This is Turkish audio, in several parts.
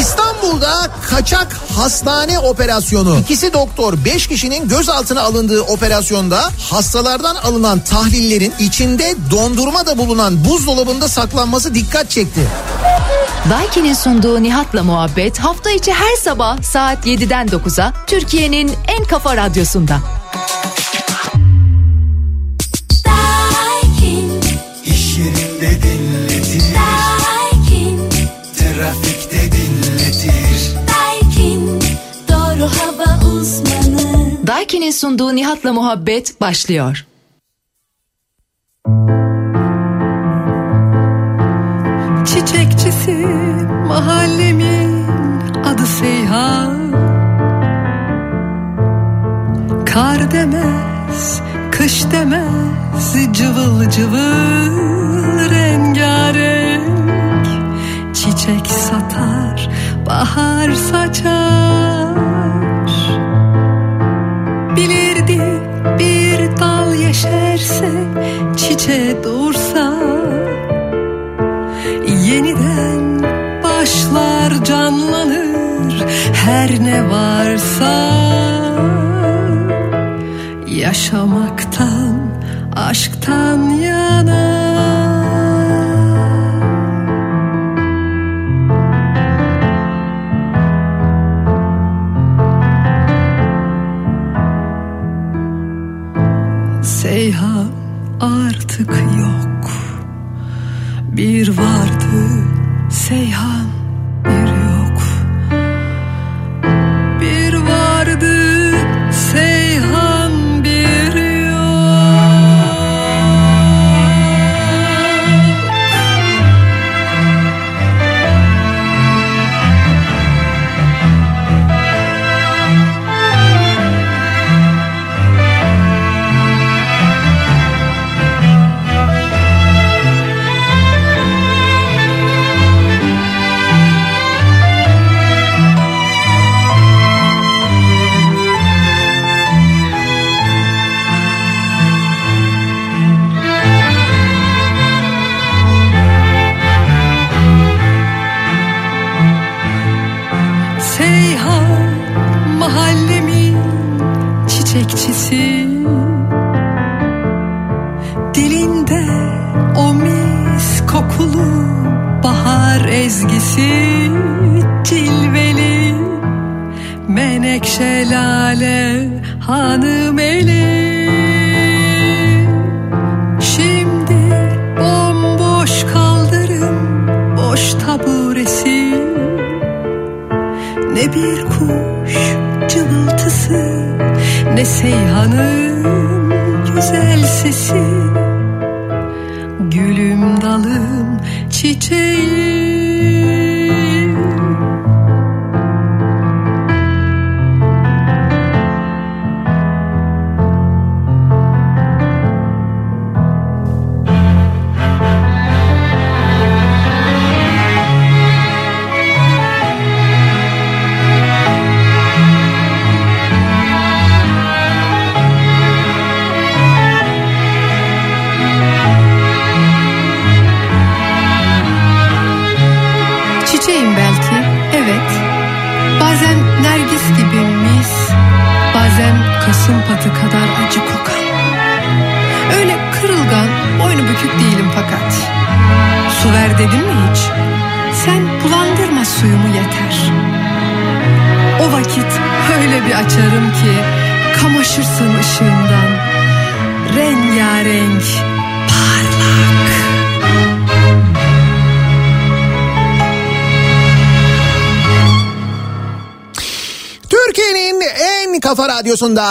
İstanbul'da kaçak hastane operasyonu. İkisi doktor 5 kişinin gözaltına alındığı operasyonda hastalardan alınan tahlillerin içinde dondurma da bulunan buzdolabında saklanması dikkat çekti. Daiki'nin sunduğu Nihat'la muhabbet hafta içi her sabah saat 7'den 9'a Türkiye'nin en kafa radyosunda. Daiki'nin sunduğu Nihat'la muhabbet başlıyor. Çiçekçisi mahallemin adı Seyhan. Kar demez, kış demez Cıvıl cıvıl rengarenk. Çiçek satar, bahar saçar dal yeşerse Çiçeğe dursa Yeniden başlar canlanır her ne varsa. Yaşamaktan, aşktan yana Seyhan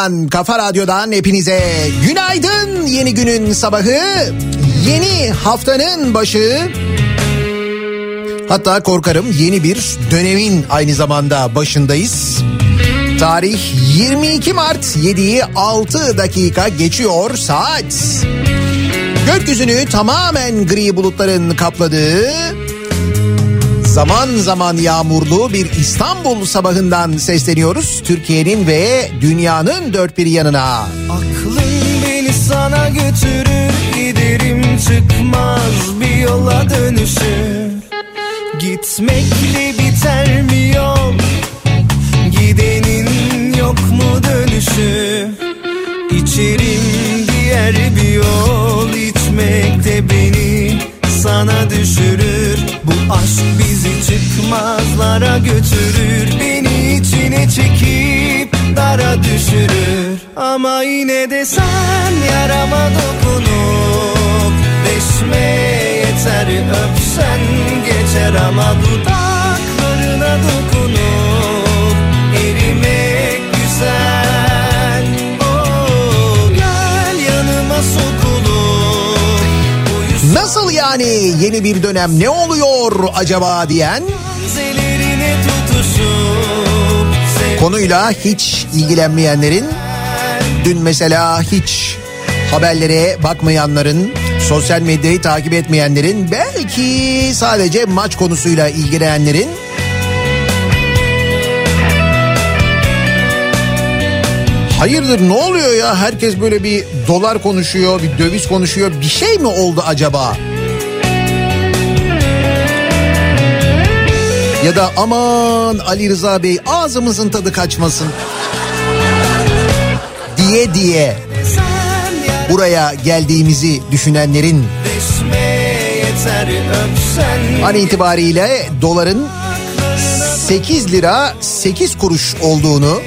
radyosundan, kafa radyodan hepinize günaydın. Yeni günün sabahı Yeni haftanın başı hatta korkarım yeni bir dönemin aynı zamanda başındayız. Tarih 22 Mart 7'yi 6 dakika geçiyor saat. Gökyüzünü tamamen gri bulutların kapladığı zaman zaman yağmurlu bir İstanbul sabahından sesleniyoruz. Türkiye'nin ve dünyanın dört bir yanına. Aklım beni sana götürür giderim çıkmaz bir yola dönüşür Gitmekle biter mi yol gidenin yok mu dönüşü İçerim diğer bir yol içmek de beni sana düşürür. Bu aşk bizi çıkmazlara götürür. Beni içine çekip dara düşürür. Ama yine de sen yarama dokunup Deşme yeter. Öpsen geçer ama dudaklarına dokunup yani yeni bir dönem ne oluyor acaba diyen konuyla hiç ilgilenmeyenlerin dün mesela hiç haberlere bakmayanların sosyal medyayı takip etmeyenlerin belki sadece maç konusuyla ilgilenenlerin Hayırdır ne oluyor ya herkes böyle bir dolar konuşuyor bir döviz konuşuyor bir şey mi oldu acaba? Ya da aman Ali Rıza Bey ağzımızın tadı kaçmasın. Diye diye. Buraya geldiğimizi düşünenlerin an itibariyle doların 8 lira 8 kuruş olduğunu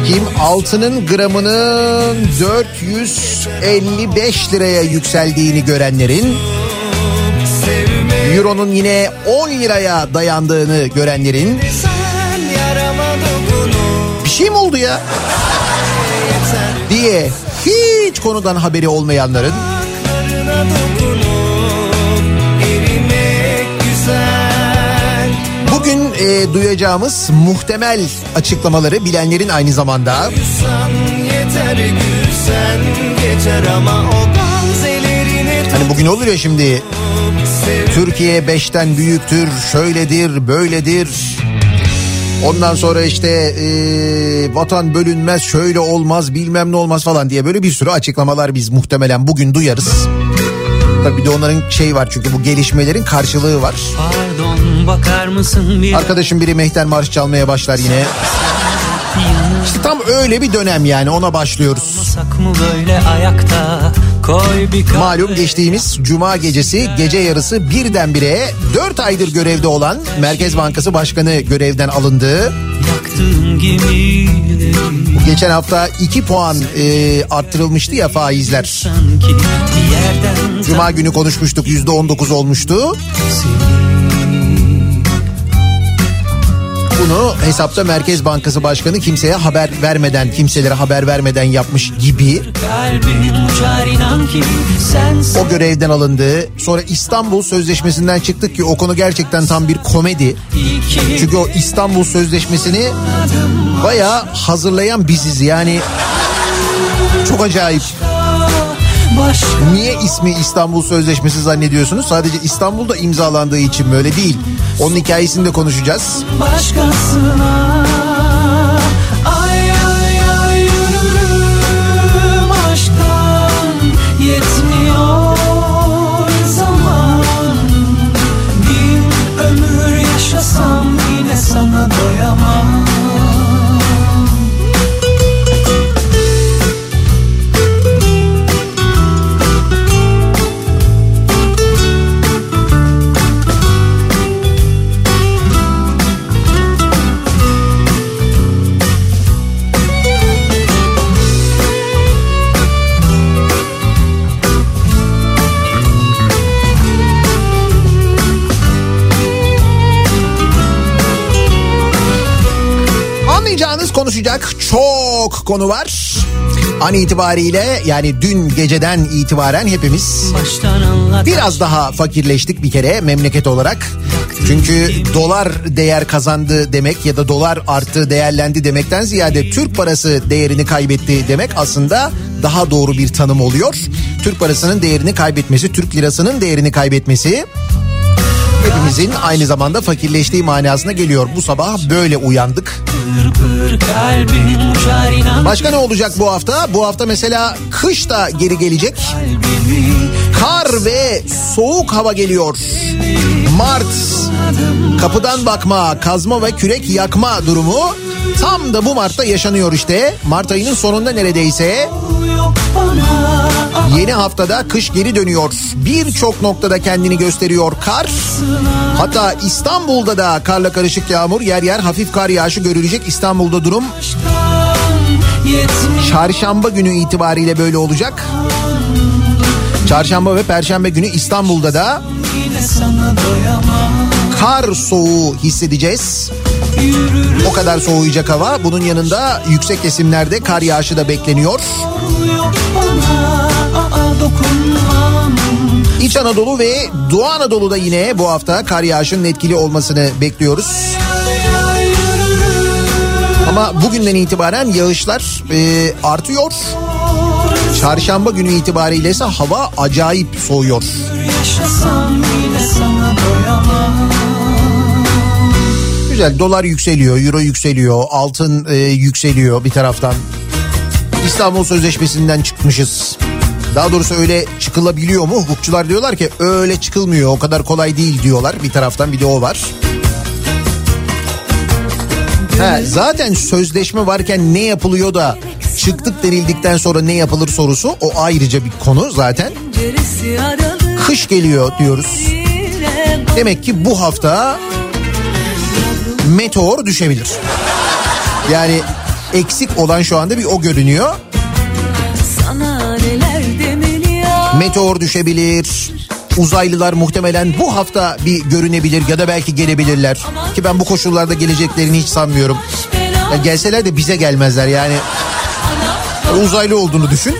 bakayım altının gramının 455 liraya yükseldiğini görenlerin Euro'nun yine 10 liraya dayandığını görenlerin bir şey mi oldu ya? diye hiç konudan haberi olmayanların e, duyacağımız muhtemel açıklamaları bilenlerin aynı zamanda yeter gülsen geçer ama o hani bugün olur ya şimdi Türkiye 5'ten büyüktür, şöyledir, böyledir. Ondan sonra işte e, vatan bölünmez, şöyle olmaz, bilmem ne olmaz falan diye böyle bir sürü açıklamalar biz muhtemelen bugün duyarız. Tabii bir de onların şey var çünkü bu gelişmelerin karşılığı var. Pardon bakar mısın bir Arkadaşım biri Mehter Marş çalmaya başlar yine. İşte tam öyle bir dönem yani ona başlıyoruz. Ayakta Malum geçtiğimiz cuma gecesi gece yarısı birdenbire 4 aydır görevde olan Merkez Bankası Başkanı görevden alındı. gemileri Geçen hafta 2 puan e, arttırılmıştı ya faizler. Cuma günü konuşmuştuk %19 olmuştu. Bunu hesapta Merkez Bankası Başkanı kimseye haber vermeden, kimselere haber vermeden yapmış gibi. O görevden alındı. Sonra İstanbul Sözleşmesi'nden çıktık ki o konu gerçekten tam bir komedi. Çünkü o İstanbul Sözleşmesi'ni bayağı hazırlayan biziz yani. Çok acayip. Başka Niye ismi İstanbul Sözleşmesi zannediyorsunuz? Sadece İstanbul'da imzalandığı için böyle değil. Onun hikayesini de konuşacağız. başkasına konuşacak çok konu var. An itibariyle yani dün geceden itibaren hepimiz biraz daha fakirleştik bir kere memleket olarak. Çünkü dolar değer kazandı demek ya da dolar arttı değerlendi demekten ziyade Türk parası değerini kaybetti demek aslında daha doğru bir tanım oluyor. Türk parasının değerini kaybetmesi, Türk lirasının değerini kaybetmesi hepimizin aynı zamanda fakirleştiği manasına geliyor. Bu sabah böyle uyandık. Başka ne olacak bu hafta? Bu hafta mesela kış da geri gelecek. Kar ve soğuk hava geliyor. Mart kapıdan bakma, kazma ve kürek yakma durumu tam da bu Mart'ta yaşanıyor işte. Mart ayının sonunda neredeyse yeni haftada kış geri dönüyor. Birçok noktada kendini gösteriyor kar. Hatta İstanbul'da da karla karışık yağmur, yer yer hafif kar yağışı görülecek. İstanbul'da durum çarşamba günü itibariyle böyle olacak. Çarşamba ve perşembe günü İstanbul'da da kar soğuğu hissedeceğiz. O kadar soğuyacak hava. Bunun yanında yüksek kesimlerde kar yağışı da bekleniyor. İç Anadolu ve Doğu Anadolu'da yine bu hafta kar yağışının etkili olmasını bekliyoruz. Ama bugünden itibaren yağışlar e, artıyor. Çarşamba günü itibariyle ise hava acayip soğuyor. Yaşasam yine sana doyamam Güzel dolar yükseliyor, euro yükseliyor, altın e, yükseliyor bir taraftan. İstanbul Sözleşmesi'nden çıkmışız. Daha doğrusu öyle çıkılabiliyor mu? Hukukçular diyorlar ki öyle çıkılmıyor o kadar kolay değil diyorlar. Bir taraftan bir de o var. He, zaten sözleşme varken ne yapılıyor da çıktık denildikten sonra ne yapılır sorusu o ayrıca bir konu zaten. Kış geliyor diyoruz. Demek ki bu hafta meteor düşebilir. Yani eksik olan şu anda bir o görünüyor. Meteor düşebilir. Uzaylılar muhtemelen bu hafta bir görünebilir ya da belki gelebilirler. Ki ben bu koşullarda geleceklerini hiç sanmıyorum. Ya gelseler de bize gelmezler yani. Uzaylı olduğunu düşün.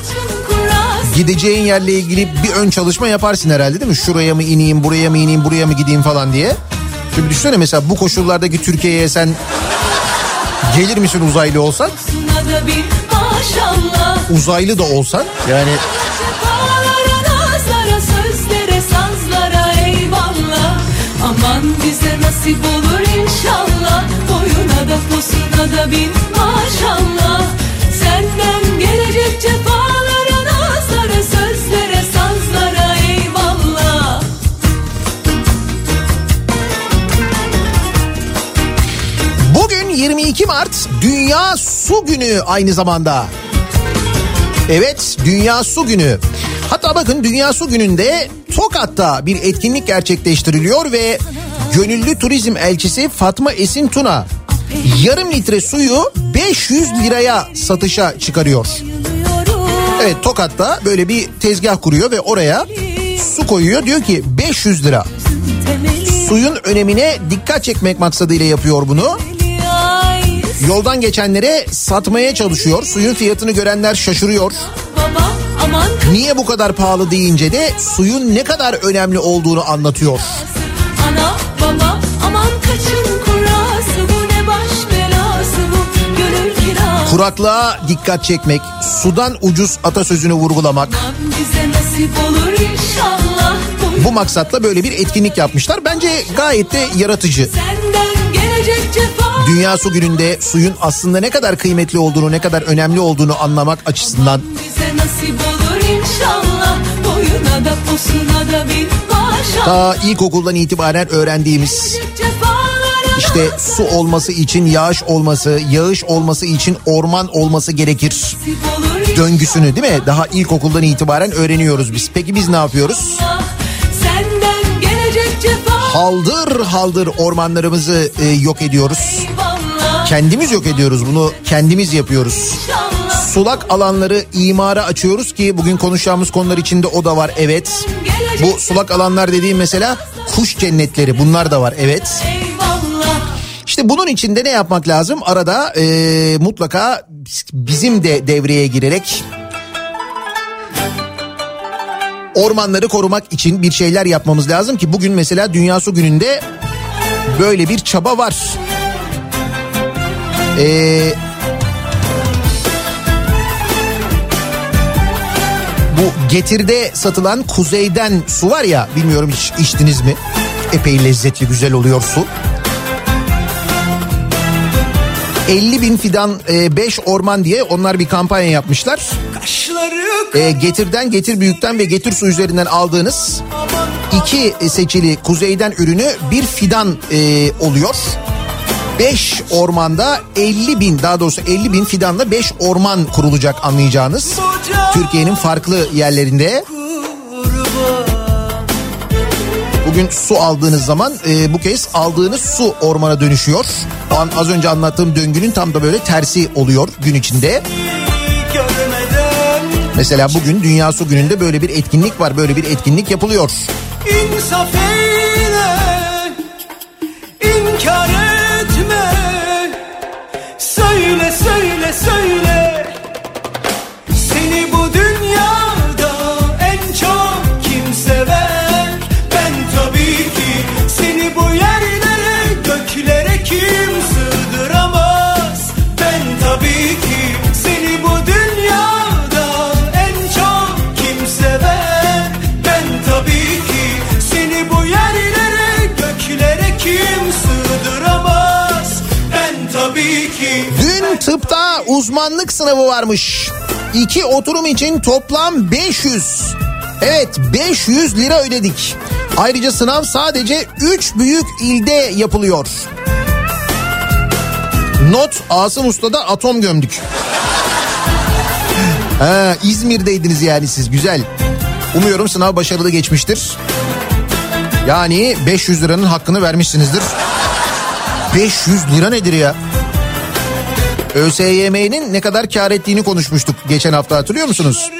Gideceğin yerle ilgili bir ön çalışma yaparsın herhalde değil mi? Şuraya mı ineyim, buraya mı ineyim, buraya mı gideyim falan diye. Şimdi düşünsene mesela bu koşullardaki Türkiye'ye sen gelir misin uzaylı olsan? Uzaylı da olsan? Yani Aman bize nasip olur inşallah. Boyuna da posuna da bin maşallah Mart Dünya Su Günü aynı zamanda. Evet Dünya Su Günü. Hatta bakın Dünya Su Günü'nde Tokat'ta bir etkinlik gerçekleştiriliyor ve gönüllü turizm elçisi Fatma Esin Tuna yarım litre suyu 500 liraya satışa çıkarıyor. Evet Tokat'ta böyle bir tezgah kuruyor ve oraya su koyuyor. Diyor ki 500 lira. Suyun önemine dikkat çekmek maksadıyla yapıyor bunu. Yoldan geçenlere satmaya çalışıyor. Suyun fiyatını görenler şaşırıyor. Niye bu kadar pahalı deyince de suyun ne kadar önemli olduğunu anlatıyor. ana baba aman kaçın kurası bu ne baş belası bu gönül kirası Kuraklığa dikkat çekmek, sudan ucuz atasözünü vurgulamak. bize nasip olur inşallah bu maksatla böyle bir etkinlik yapmışlar. Bence gayet de yaratıcı. senden Dünya Su Günü'nde suyun aslında ne kadar kıymetli olduğunu, ne kadar önemli olduğunu anlamak açısından ta ilkokuldan itibaren öğrendiğimiz işte su olması için yağış olması, yağış olması için orman olması gerekir. Döngüsünü değil mi? Daha ilkokuldan itibaren öğreniyoruz biz. Peki biz ne yapıyoruz? cefa Haldır haldır ormanlarımızı e, yok ediyoruz. Kendimiz yok ediyoruz bunu kendimiz yapıyoruz. Sulak alanları imara açıyoruz ki bugün konuşacağımız konular içinde o da var evet. Bu sulak alanlar dediğim mesela kuş cennetleri bunlar da var evet. İşte bunun için de ne yapmak lazım? Arada e, mutlaka bizim de devreye girerek ormanları korumak için bir şeyler yapmamız lazım ki bugün mesela Dünya Su Günü'nde böyle bir çaba var. Ee, bu getirde satılan kuzeyden su var ya bilmiyorum hiç içtiniz mi? Epey lezzetli güzel oluyor su. 50 bin fidan 5 orman diye onlar bir kampanya yapmışlar. E, getirden getir büyükten ve getir su üzerinden aldığınız iki seçili kuzeyden ürünü bir fidan e, oluyor. 5 ormanda 50 bin daha doğrusu 50 bin fidanla 5 orman kurulacak anlayacağınız. Türkiye'nin farklı yerlerinde. Bugün su aldığınız zaman e, bu kez aldığınız su ormana dönüşüyor. O an az önce anlattığım döngünün tam da böyle tersi oluyor gün içinde. Mesela bugün Dünya Su Günü'nde böyle bir etkinlik var, böyle bir etkinlik yapılıyor. İnsaf eyle, inkar etme. Söyle, söyle, söyle. Tıpta uzmanlık sınavı varmış. İki oturum için toplam 500. Evet 500 lira ödedik. Ayrıca sınav sadece 3 büyük ilde yapılıyor. Not Asım Usta'da atom gömdük. Ha, İzmir'deydiniz yani siz güzel. Umuyorum sınav başarılı geçmiştir. Yani 500 liranın hakkını vermişsinizdir. 500 lira nedir ya? ÖSYM'nin ne kadar kar ettiğini konuşmuştuk geçen hafta hatırlıyor musunuz?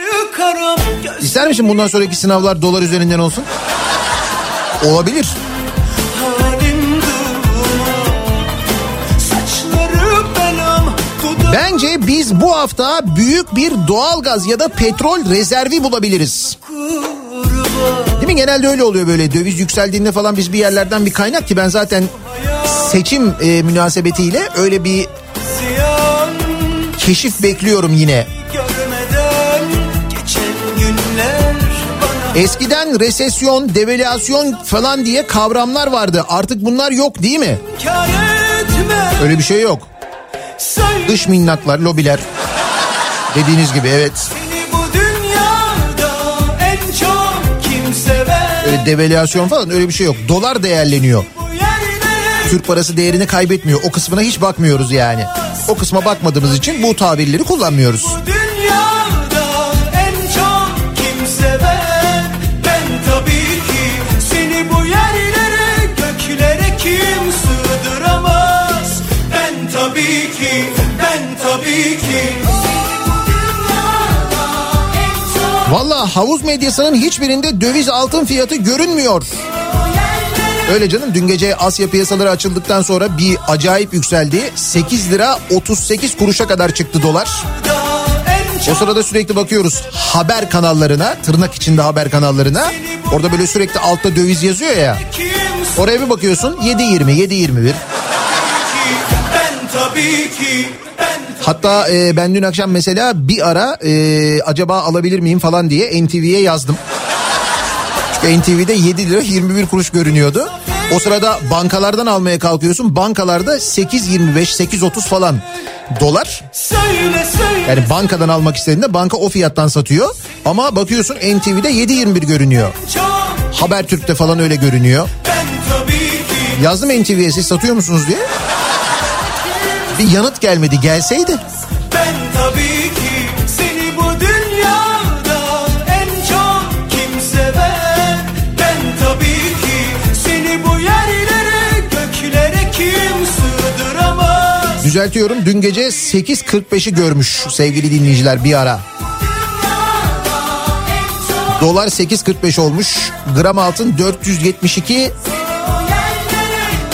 İster misin bundan sonraki sınavlar dolar üzerinden olsun? Olabilir. Bence biz bu hafta büyük bir doğalgaz ya da petrol rezervi bulabiliriz. Değil mi? Genelde öyle oluyor böyle döviz yükseldiğinde falan biz bir yerlerden bir kaynak ki ben zaten seçim e, münasebetiyle öyle bir keşif bekliyorum yine. Eskiden resesyon, devalüasyon falan diye kavramlar vardı. Artık bunlar yok değil mi? Öyle bir şey yok. Dış minnaklar, lobiler. Dediğiniz gibi evet. Öyle devalüasyon falan öyle bir şey yok. Dolar değerleniyor. Türk parası değerini kaybetmiyor. O kısmına hiç bakmıyoruz yani. O kısma bakmadığımız için bu tabirleri kullanmıyoruz. Bu. Valla havuz medyasının hiçbirinde döviz altın fiyatı görünmüyor. Öyle canım dün gece Asya piyasaları açıldıktan sonra bir acayip yükseldi. 8 lira 38 kuruşa kadar çıktı dolar. O sırada sürekli bakıyoruz haber kanallarına, tırnak içinde haber kanallarına. Orada böyle sürekli altta döviz yazıyor ya. Oraya bir bakıyorsun 7.20, 7.21. ben tabii ki, ben Hatta e, ben dün akşam mesela bir ara e, acaba alabilir miyim falan diye NTV'ye yazdım. Çünkü NTV'de 7 lira 21 kuruş görünüyordu. O sırada bankalardan almaya kalkıyorsun. Bankalarda 8.25 8.30 falan dolar. Yani bankadan almak istediğinde banka o fiyattan satıyor. Ama bakıyorsun NTV'de 7.21 görünüyor. Habertürk'te falan öyle görünüyor. Yazdım NTV'ye siz satıyor musunuz diye. Bir yanıt gelmedi gelseydi. Düzeltiyorum dün gece 8.45'i görmüş sevgili dinleyiciler bir ara. Dolar 8.45 olmuş. Gram altın 472.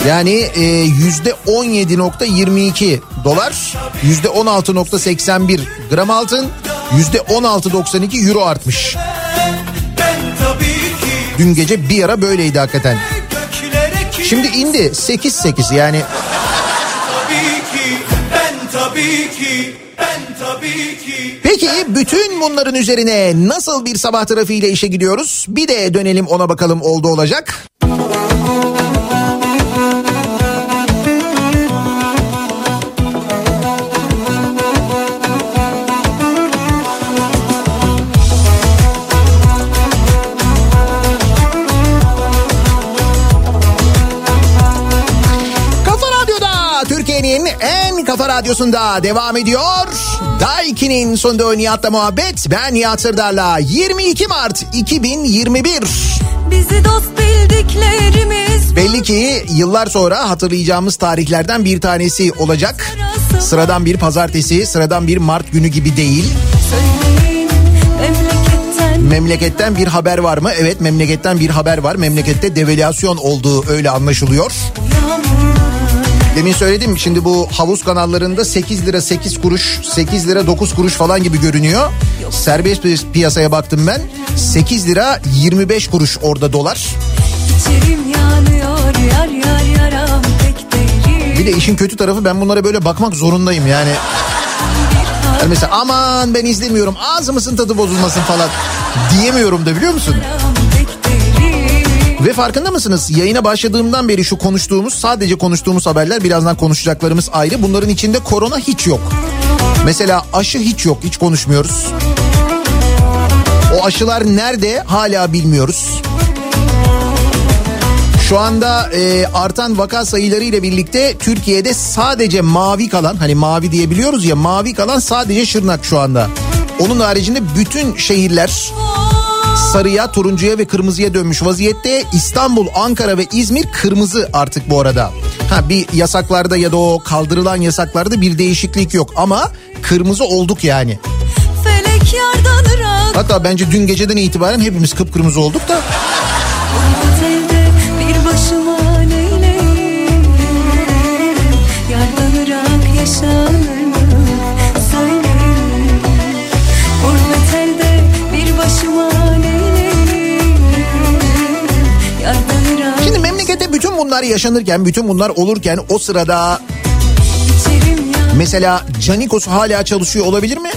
Yani e, yüzde 17.22 dolar, yüzde 16.81 gram altın, yüzde 16.92 euro artmış. Dün gece bir ara böyleydi hakikaten. Şimdi indi 8.8 yani ki ben tabii ki Peki bütün bunların üzerine nasıl bir sabah trafiğiyle işe gidiyoruz? Bir de dönelim ona bakalım oldu olacak. Kafa radyosunda devam ediyor. Daiki'nin sonunda Nihat'la muhabbet. Ben Nihat Sırdar'la 22 Mart 2021. Bizi dost bildiklerimiz Belli ki yıllar sonra hatırlayacağımız tarihlerden bir tanesi olacak. Sıradan bir pazartesi, sıradan bir Mart günü gibi değil. Söyleyin memleketten Memleketten bir haber var mı? Evet memleketten bir haber var. Memlekette devalüasyon olduğu öyle anlaşılıyor. Demin söyledim şimdi bu havuz kanallarında 8 lira 8 kuruş 8 lira 9 kuruş falan gibi görünüyor. Serbest pi- piyasaya baktım ben 8 lira 25 kuruş orada dolar. Bir de işin kötü tarafı ben bunlara böyle bakmak zorundayım yani. Yani mesela aman ben izlemiyorum ağzımızın tadı bozulmasın falan diyemiyorum da biliyor musun? yaram Ve farkında mısınız? Yayına başladığımdan beri şu konuştuğumuz sadece konuştuğumuz haberler birazdan konuşacaklarımız ayrı. Bunların içinde korona hiç yok. Mesela aşı hiç yok hiç konuşmuyoruz. O aşılar nerede hala bilmiyoruz. Şu anda e, artan vaka sayıları ile birlikte Türkiye'de sadece mavi kalan hani mavi diyebiliyoruz ya mavi kalan sadece Şırnak şu anda. Onun haricinde bütün şehirler sarıya, turuncuya ve kırmızıya dönmüş vaziyette. İstanbul, Ankara ve İzmir kırmızı artık bu arada. Ha bir yasaklarda ya da o kaldırılan yasaklarda bir değişiklik yok ama kırmızı olduk yani. Hatta bence dün geceden itibaren hepimiz kıpkırmızı olduk da bunlar yaşanırken, bütün bunlar olurken o sırada mesela Canikos hala çalışıyor olabilir mi?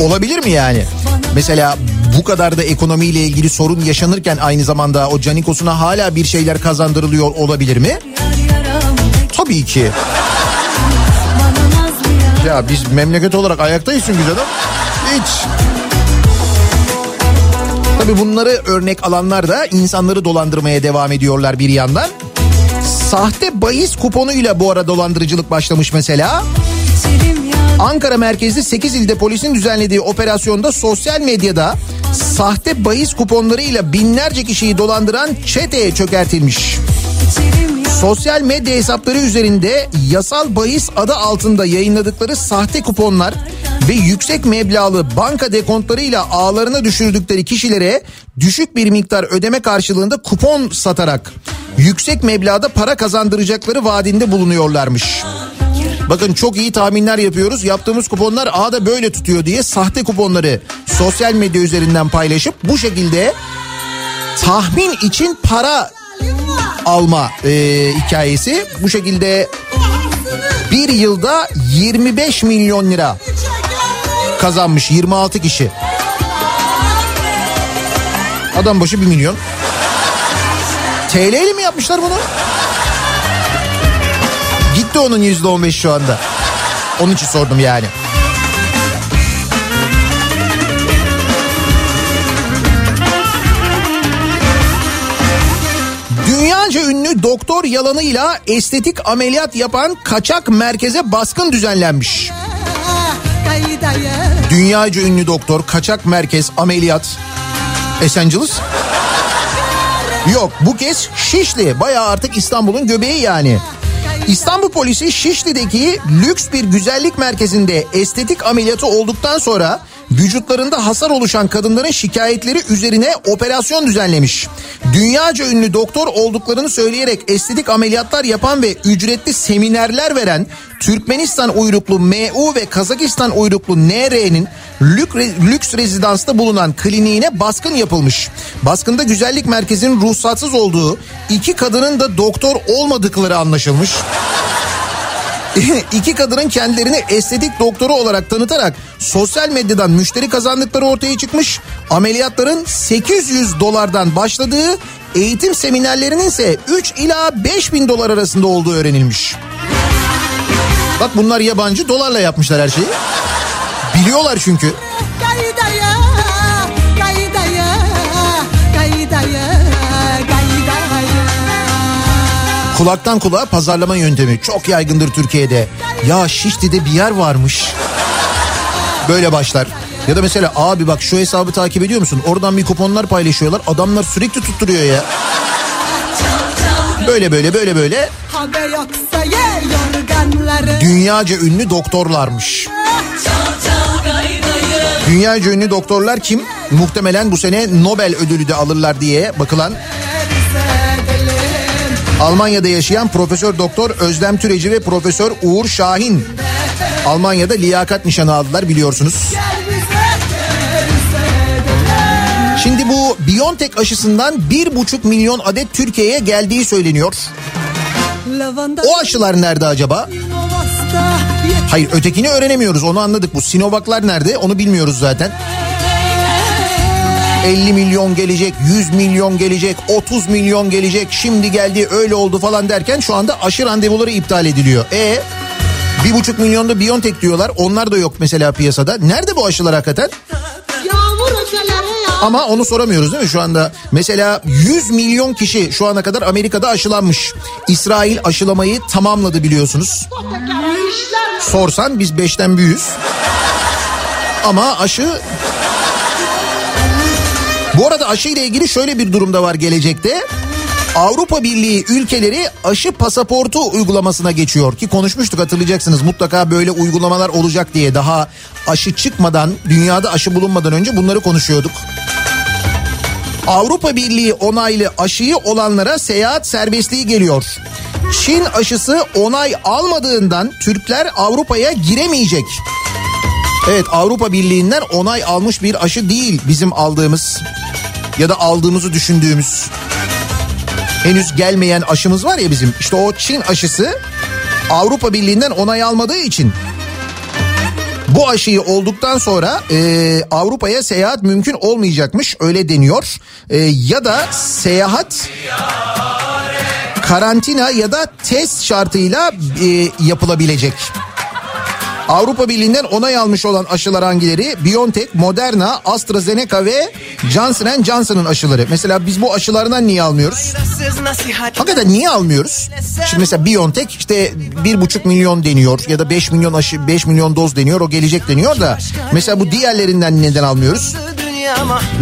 Olabilir mi yani? Mesela bu kadar da ekonomiyle ilgili sorun yaşanırken aynı zamanda o Canikos'una hala bir şeyler kazandırılıyor olabilir mi? Tabii ki. Ya biz memleket olarak ayaktayız çünkü canım. Hiç. Tabii bunları örnek alanlar da insanları dolandırmaya devam ediyorlar bir yandan. Sahte bahis kuponuyla bu ara dolandırıcılık başlamış mesela. Ankara merkezli 8 ilde polisin düzenlediği operasyonda sosyal medyada sahte bahis kuponlarıyla binlerce kişiyi dolandıran çeteye çökertilmiş. Sosyal medya hesapları üzerinde yasal bahis adı altında yayınladıkları sahte kuponlar ve yüksek meblağlı banka dekontlarıyla ağlarına düşürdükleri kişilere düşük bir miktar ödeme karşılığında kupon satarak yüksek meblağda para kazandıracakları vaadinde bulunuyorlarmış. Bakın çok iyi tahminler yapıyoruz. Yaptığımız kuponlar ağda böyle tutuyor diye sahte kuponları sosyal medya üzerinden paylaşıp bu şekilde tahmin için para alma e, hikayesi. Bu şekilde bir yılda 25 milyon lira kazanmış 26 kişi. Adam başı 1 milyon. TL ile mi yapmışlar bunu? Gitti onun %15 şu anda. Onun için sordum yani. Dünyaca ünlü doktor yalanıyla estetik ameliyat yapan kaçak merkeze baskın düzenlenmiş. Dünyaca ünlü doktor kaçak merkez ameliyat Esenciles. Yok bu kez Şişli bayağı artık İstanbul'un göbeği yani. İstanbul polisi Şişli'deki lüks bir güzellik merkezinde estetik ameliyatı olduktan sonra vücutlarında hasar oluşan kadınların şikayetleri üzerine operasyon düzenlemiş. Dünyaca ünlü doktor olduklarını söyleyerek estetik ameliyatlar yapan ve ücretli seminerler veren Türkmenistan uyruklu MU ve Kazakistan uyruklu NR'nin lüks rezidansta bulunan kliniğine baskın yapılmış. Baskında güzellik merkezinin ruhsatsız olduğu, iki kadının da doktor olmadıkları anlaşılmış. İki kadının kendilerini estetik doktoru olarak tanıtarak sosyal medyadan müşteri kazandıkları ortaya çıkmış. Ameliyatların 800 dolardan başladığı, eğitim seminerlerinin ise 3 ila 5 bin dolar arasında olduğu öğrenilmiş. Bak bunlar yabancı dolarla yapmışlar her şeyi. Biliyorlar çünkü. Kulaktan kulağa pazarlama yöntemi çok yaygındır Türkiye'de. Ya Şişli'de bir yer varmış. Böyle başlar. Ya da mesela abi bak şu hesabı takip ediyor musun? Oradan bir kuponlar paylaşıyorlar. Adamlar sürekli tutturuyor ya. Böyle böyle böyle böyle dünyaca ünlü doktorlarmış. Dünyaca ünlü doktorlar kim? Muhtemelen bu sene Nobel ödülü de alırlar diye bakılan Almanya'da yaşayan Profesör Doktor Özlem Türeci ve Profesör Uğur Şahin Almanya'da liyakat nişanı aldılar biliyorsunuz. Şimdi bu Biontech aşısından bir buçuk milyon adet Türkiye'ye geldiği söyleniyor. O aşılar nerede acaba? Hayır ötekini öğrenemiyoruz onu anladık. Bu Sinovac'lar nerede onu bilmiyoruz zaten. 50 milyon gelecek, 100 milyon gelecek, 30 milyon gelecek, şimdi geldi öyle oldu falan derken şu anda aşı randevuları iptal ediliyor. E bir buçuk milyonda Biontech diyorlar onlar da yok mesela piyasada. Nerede bu aşılar hakikaten? Ama onu soramıyoruz değil mi şu anda? Mesela 100 milyon kişi şu ana kadar Amerika'da aşılanmış. İsrail aşılamayı tamamladı biliyorsunuz. Sorsan biz 5'ten büyüğüz. Ama aşı... Bu arada aşı ile ilgili şöyle bir durumda var gelecekte. Avrupa Birliği ülkeleri aşı pasaportu uygulamasına geçiyor ki konuşmuştuk hatırlayacaksınız mutlaka böyle uygulamalar olacak diye daha aşı çıkmadan dünyada aşı bulunmadan önce bunları konuşuyorduk. Avrupa Birliği onaylı aşıyı olanlara seyahat serbestliği geliyor. Çin aşısı onay almadığından Türkler Avrupa'ya giremeyecek. Evet Avrupa Birliği'nden onay almış bir aşı değil bizim aldığımız ya da aldığımızı düşündüğümüz. Henüz gelmeyen aşımız var ya bizim. İşte o Çin aşısı Avrupa Birliği'nden onay almadığı için bu aşıyı olduktan sonra e, Avrupa'ya seyahat mümkün olmayacakmış öyle deniyor. E, ya da seyahat karantina ya da test şartıyla e, yapılabilecek. Avrupa Birliği'nden onay almış olan aşılar hangileri? BioNTech, Moderna, AstraZeneca ve Johnson Johnson'ın aşıları. Mesela biz bu aşılardan niye almıyoruz? Hakikaten niye almıyoruz? Şimdi mesela BioNTech işte bir buçuk milyon deniyor ya da 5 milyon aşı 5 milyon doz deniyor o gelecek deniyor da mesela bu diğerlerinden neden almıyoruz?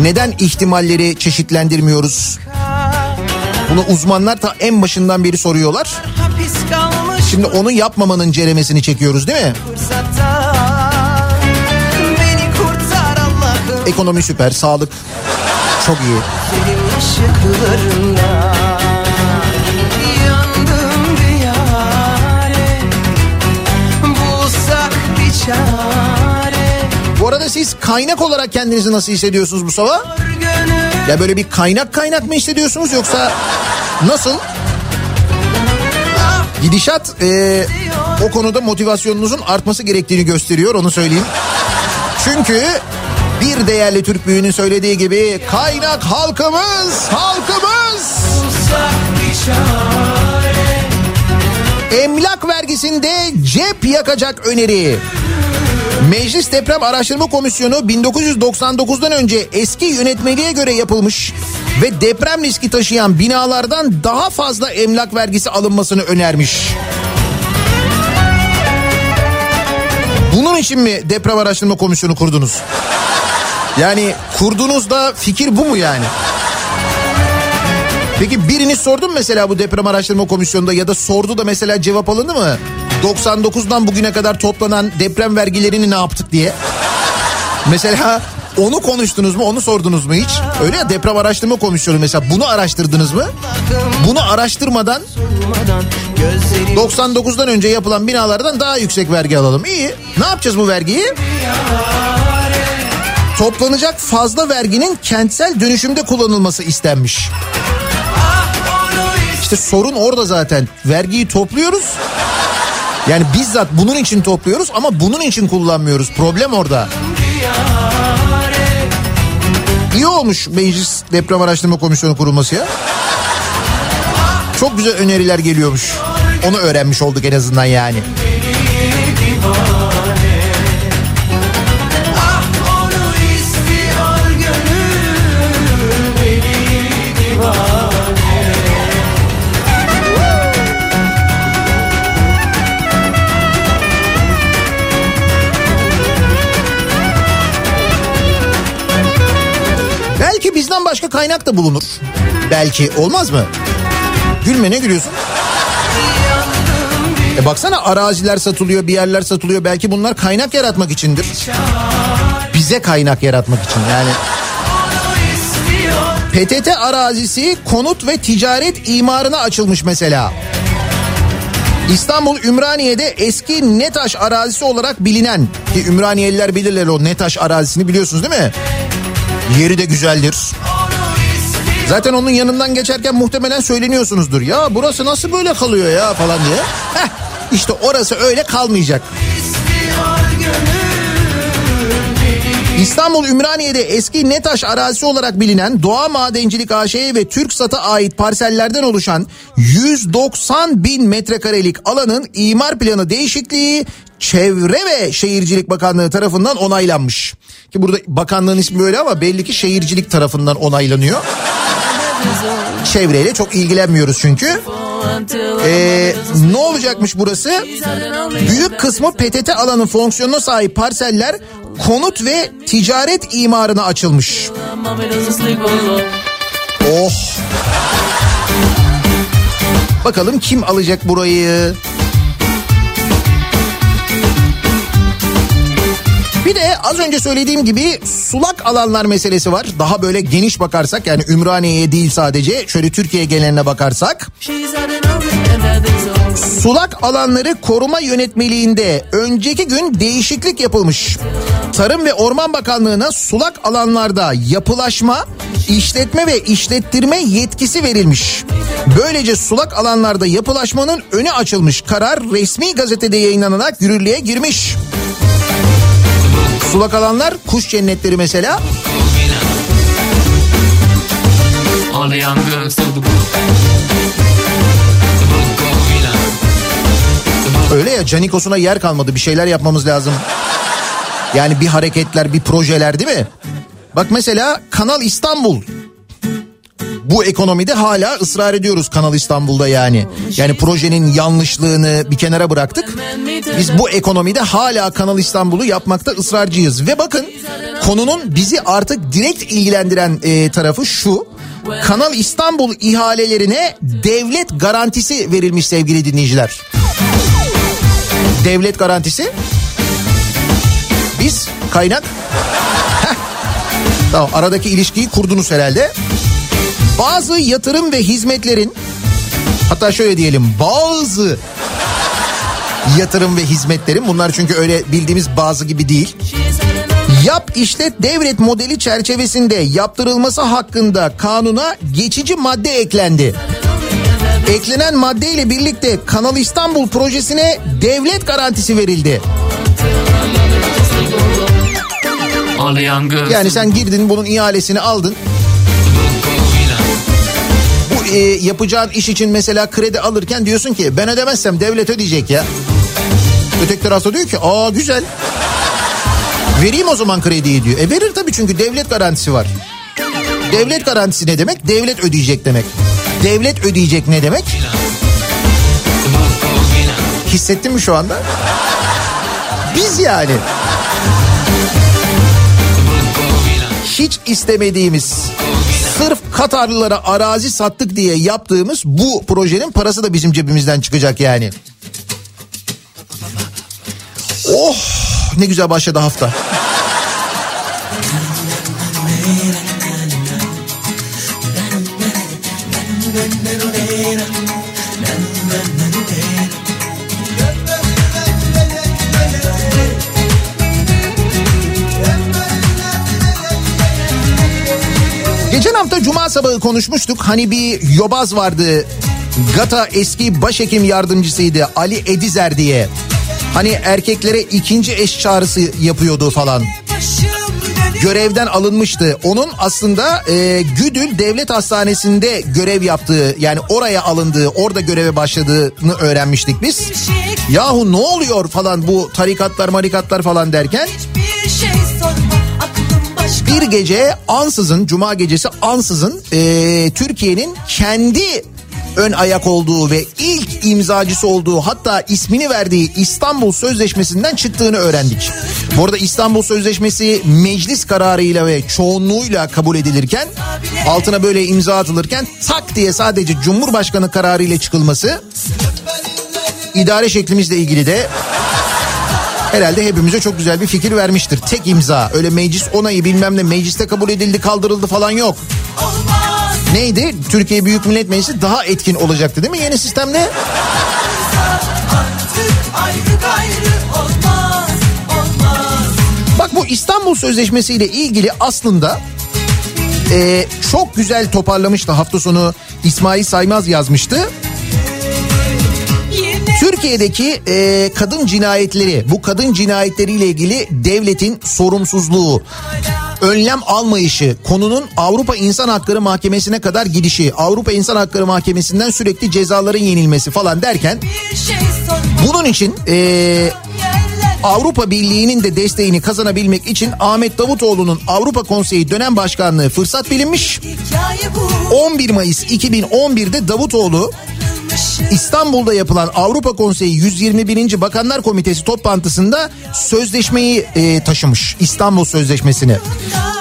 Neden ihtimalleri çeşitlendirmiyoruz? Bunu uzmanlar ta en başından beri soruyorlar. Hapis kalmış Şimdi onu yapmamanın ceremesini çekiyoruz değil mi? Ekonomi süper, sağlık çok iyi. Senin ışıklarında Yandım diyare Bulsak bir çare Bu arada siz kaynak olarak kendinizi nasıl hissediyorsunuz bu sabah? Ya böyle bir kaynak kaynak mı hissediyorsunuz yoksa nasıl? Gidişat e, o konuda motivasyonunuzun artması gerektiğini gösteriyor onu söyleyeyim. Çünkü bir değerli Türk büyüğünün söylediği gibi kaynak halkımız, halkımız. Emlak vergisinde cep yakacak öneri. Meclis Deprem Araştırma Komisyonu 1999'dan önce eski yönetmeliğe göre yapılmış ve deprem riski taşıyan binalardan daha fazla emlak vergisi alınmasını önermiş. Bunun için mi Deprem Araştırma Komisyonu kurdunuz? Yani kurduğunuzda fikir bu mu yani? Peki biriniz sordu mu mesela bu deprem araştırma komisyonunda ya da sordu da mesela cevap alındı mı? 99'dan bugüne kadar toplanan deprem vergilerini ne yaptık diye. Mesela onu konuştunuz mu onu sordunuz mu hiç? Öyle ya deprem araştırma komisyonu mesela bunu araştırdınız mı? Bunu araştırmadan 99'dan önce yapılan binalardan daha yüksek vergi alalım. İyi. Ne yapacağız bu vergiyi? Toplanacak fazla verginin kentsel dönüşümde kullanılması istenmiş. İşte sorun orada zaten. Vergiyi topluyoruz. Yani bizzat bunun için topluyoruz ama bunun için kullanmıyoruz. Problem orada. İyi olmuş Meclis Deprem Araştırma Komisyonu kurulması ya. Çok güzel öneriler geliyormuş. Onu öğrenmiş olduk en azından yani. Onu başka kaynak da bulunur. Belki olmaz mı? Gülme ne gülüyorsun? E baksana araziler satılıyor, bir yerler satılıyor. Belki bunlar kaynak yaratmak içindir. Bize kaynak yaratmak için yani. PTT arazisi konut ve ticaret imarına açılmış mesela. İstanbul Ümraniye'de eski Netaş arazisi olarak bilinen ki Ümraniyeliler bilirler o Netaş arazisini biliyorsunuz değil mi? Yeri de güzeldir. Zaten onun yanından geçerken muhtemelen söyleniyorsunuzdur. Ya burası nasıl böyle kalıyor ya falan diye. Heh, işte orası öyle kalmayacak. İstanbul Ümraniye'de eski Netaş arazisi olarak bilinen Doğa Madencilik AŞ'ye ve TürkSat'a ait parsellerden oluşan 190 bin metrekarelik alanın imar planı değişikliği Çevre ve Şehircilik Bakanlığı tarafından onaylanmış. Ki burada bakanlığın ismi böyle ama belli ki şehircilik tarafından onaylanıyor. Çevreyle çok ilgilenmiyoruz çünkü. Ee, ne olacakmış burası? Büyük kısmı PTT alanı fonksiyonuna sahip parseller konut ve ticaret imarına açılmış. Oh. Bakalım kim alacak burayı? Bir de az önce söylediğim gibi sulak alanlar meselesi var. Daha böyle geniş bakarsak yani Ümraniye'ye değil sadece şöyle Türkiye geneline bakarsak. Sulak alanları koruma yönetmeliğinde önceki gün değişiklik yapılmış. Tarım ve Orman Bakanlığı'na sulak alanlarda yapılaşma, işletme ve işlettirme yetkisi verilmiş. Böylece sulak alanlarda yapılaşmanın önü açılmış. Karar resmi gazetede yayınlanarak yürürlüğe girmiş. Sulak alanlar kuş cennetleri mesela. Öyle ya canikosuna yer kalmadı bir şeyler yapmamız lazım. Yani bir hareketler bir projeler değil mi? Bak mesela Kanal İstanbul. Bu ekonomide hala ısrar ediyoruz Kanal İstanbul'da yani. Yani projenin yanlışlığını bir kenara bıraktık. Biz bu ekonomide hala Kanal İstanbul'u yapmakta ısrarcıyız. Ve bakın konunun bizi artık direkt ilgilendiren e, tarafı şu. Kanal İstanbul ihalelerine devlet garantisi verilmiş sevgili dinleyiciler. Devlet garantisi. Biz kaynak. Tamam aradaki ilişkiyi kurdunuz herhalde. Bazı yatırım ve hizmetlerin hatta şöyle diyelim bazı yatırım ve hizmetlerin bunlar çünkü öyle bildiğimiz bazı gibi değil. Yap işlet devret modeli çerçevesinde yaptırılması hakkında kanuna geçici madde eklendi. Eklenen madde ile birlikte Kanal İstanbul projesine devlet garantisi verildi. Yani sen girdin bunun ihalesini aldın. E, yapacağın iş için mesela kredi alırken diyorsun ki ben ödemezsem devlet ödeyecek ya. Öteki tarafta diyor ki aa güzel. Vereyim o zaman krediyi diyor. E verir tabii çünkü devlet garantisi var. Devlet garantisi ne demek? Devlet ödeyecek demek. Devlet ödeyecek ne demek? Hissettin mi şu anda? Biz yani. Hiç istemediğimiz sırf Katarlılara arazi sattık diye yaptığımız bu projenin parası da bizim cebimizden çıkacak yani. Oh ne güzel başladı hafta. Cuma sabahı konuşmuştuk. Hani bir yobaz vardı. GATA eski başhekim yardımcısıydı Ali Edizer diye. Hani erkeklere ikinci eş çağrısı yapıyordu falan. Görevden alınmıştı. Onun aslında e, Güdül Devlet Hastanesi'nde görev yaptığı yani oraya alındığı orada göreve başladığını öğrenmiştik biz. Yahu ne oluyor falan bu tarikatlar marikatlar falan derken Bir şey bir gece ansızın cuma gecesi ansızın e, Türkiye'nin kendi ön ayak olduğu ve ilk imzacısı olduğu hatta ismini verdiği İstanbul Sözleşmesi'nden çıktığını öğrendik. Bu arada İstanbul Sözleşmesi meclis kararıyla ve çoğunluğuyla kabul edilirken altına böyle imza atılırken tak diye sadece Cumhurbaşkanı kararıyla çıkılması idare şeklimizle ilgili de herhalde hepimize çok güzel bir fikir vermiştir. Tek imza öyle meclis onayı bilmem ne mecliste kabul edildi kaldırıldı falan yok. Neydi? Türkiye Büyük Millet Meclisi daha etkin olacaktı değil mi yeni olmaz Bak bu İstanbul Sözleşmesi ile ilgili aslında e, çok güzel toparlamıştı hafta sonu İsmail Saymaz yazmıştı. Türkiye'deki e, kadın cinayetleri, bu kadın cinayetleriyle ilgili devletin sorumsuzluğu, önlem almayışı, konunun Avrupa İnsan Hakları Mahkemesi'ne kadar gidişi, Avrupa İnsan Hakları Mahkemesi'nden sürekli cezaların yenilmesi falan derken bunun için e, Avrupa Birliği'nin de desteğini kazanabilmek için Ahmet Davutoğlu'nun Avrupa Konseyi dönem başkanlığı fırsat bilinmiş. hikaye bu 11 Mayıs 2011'de Davutoğlu İstanbul'da yapılan Avrupa Konseyi 121. Bakanlar Komitesi toplantısında sözleşmeyi e, taşımış. İstanbul Sözleşmesi'ni.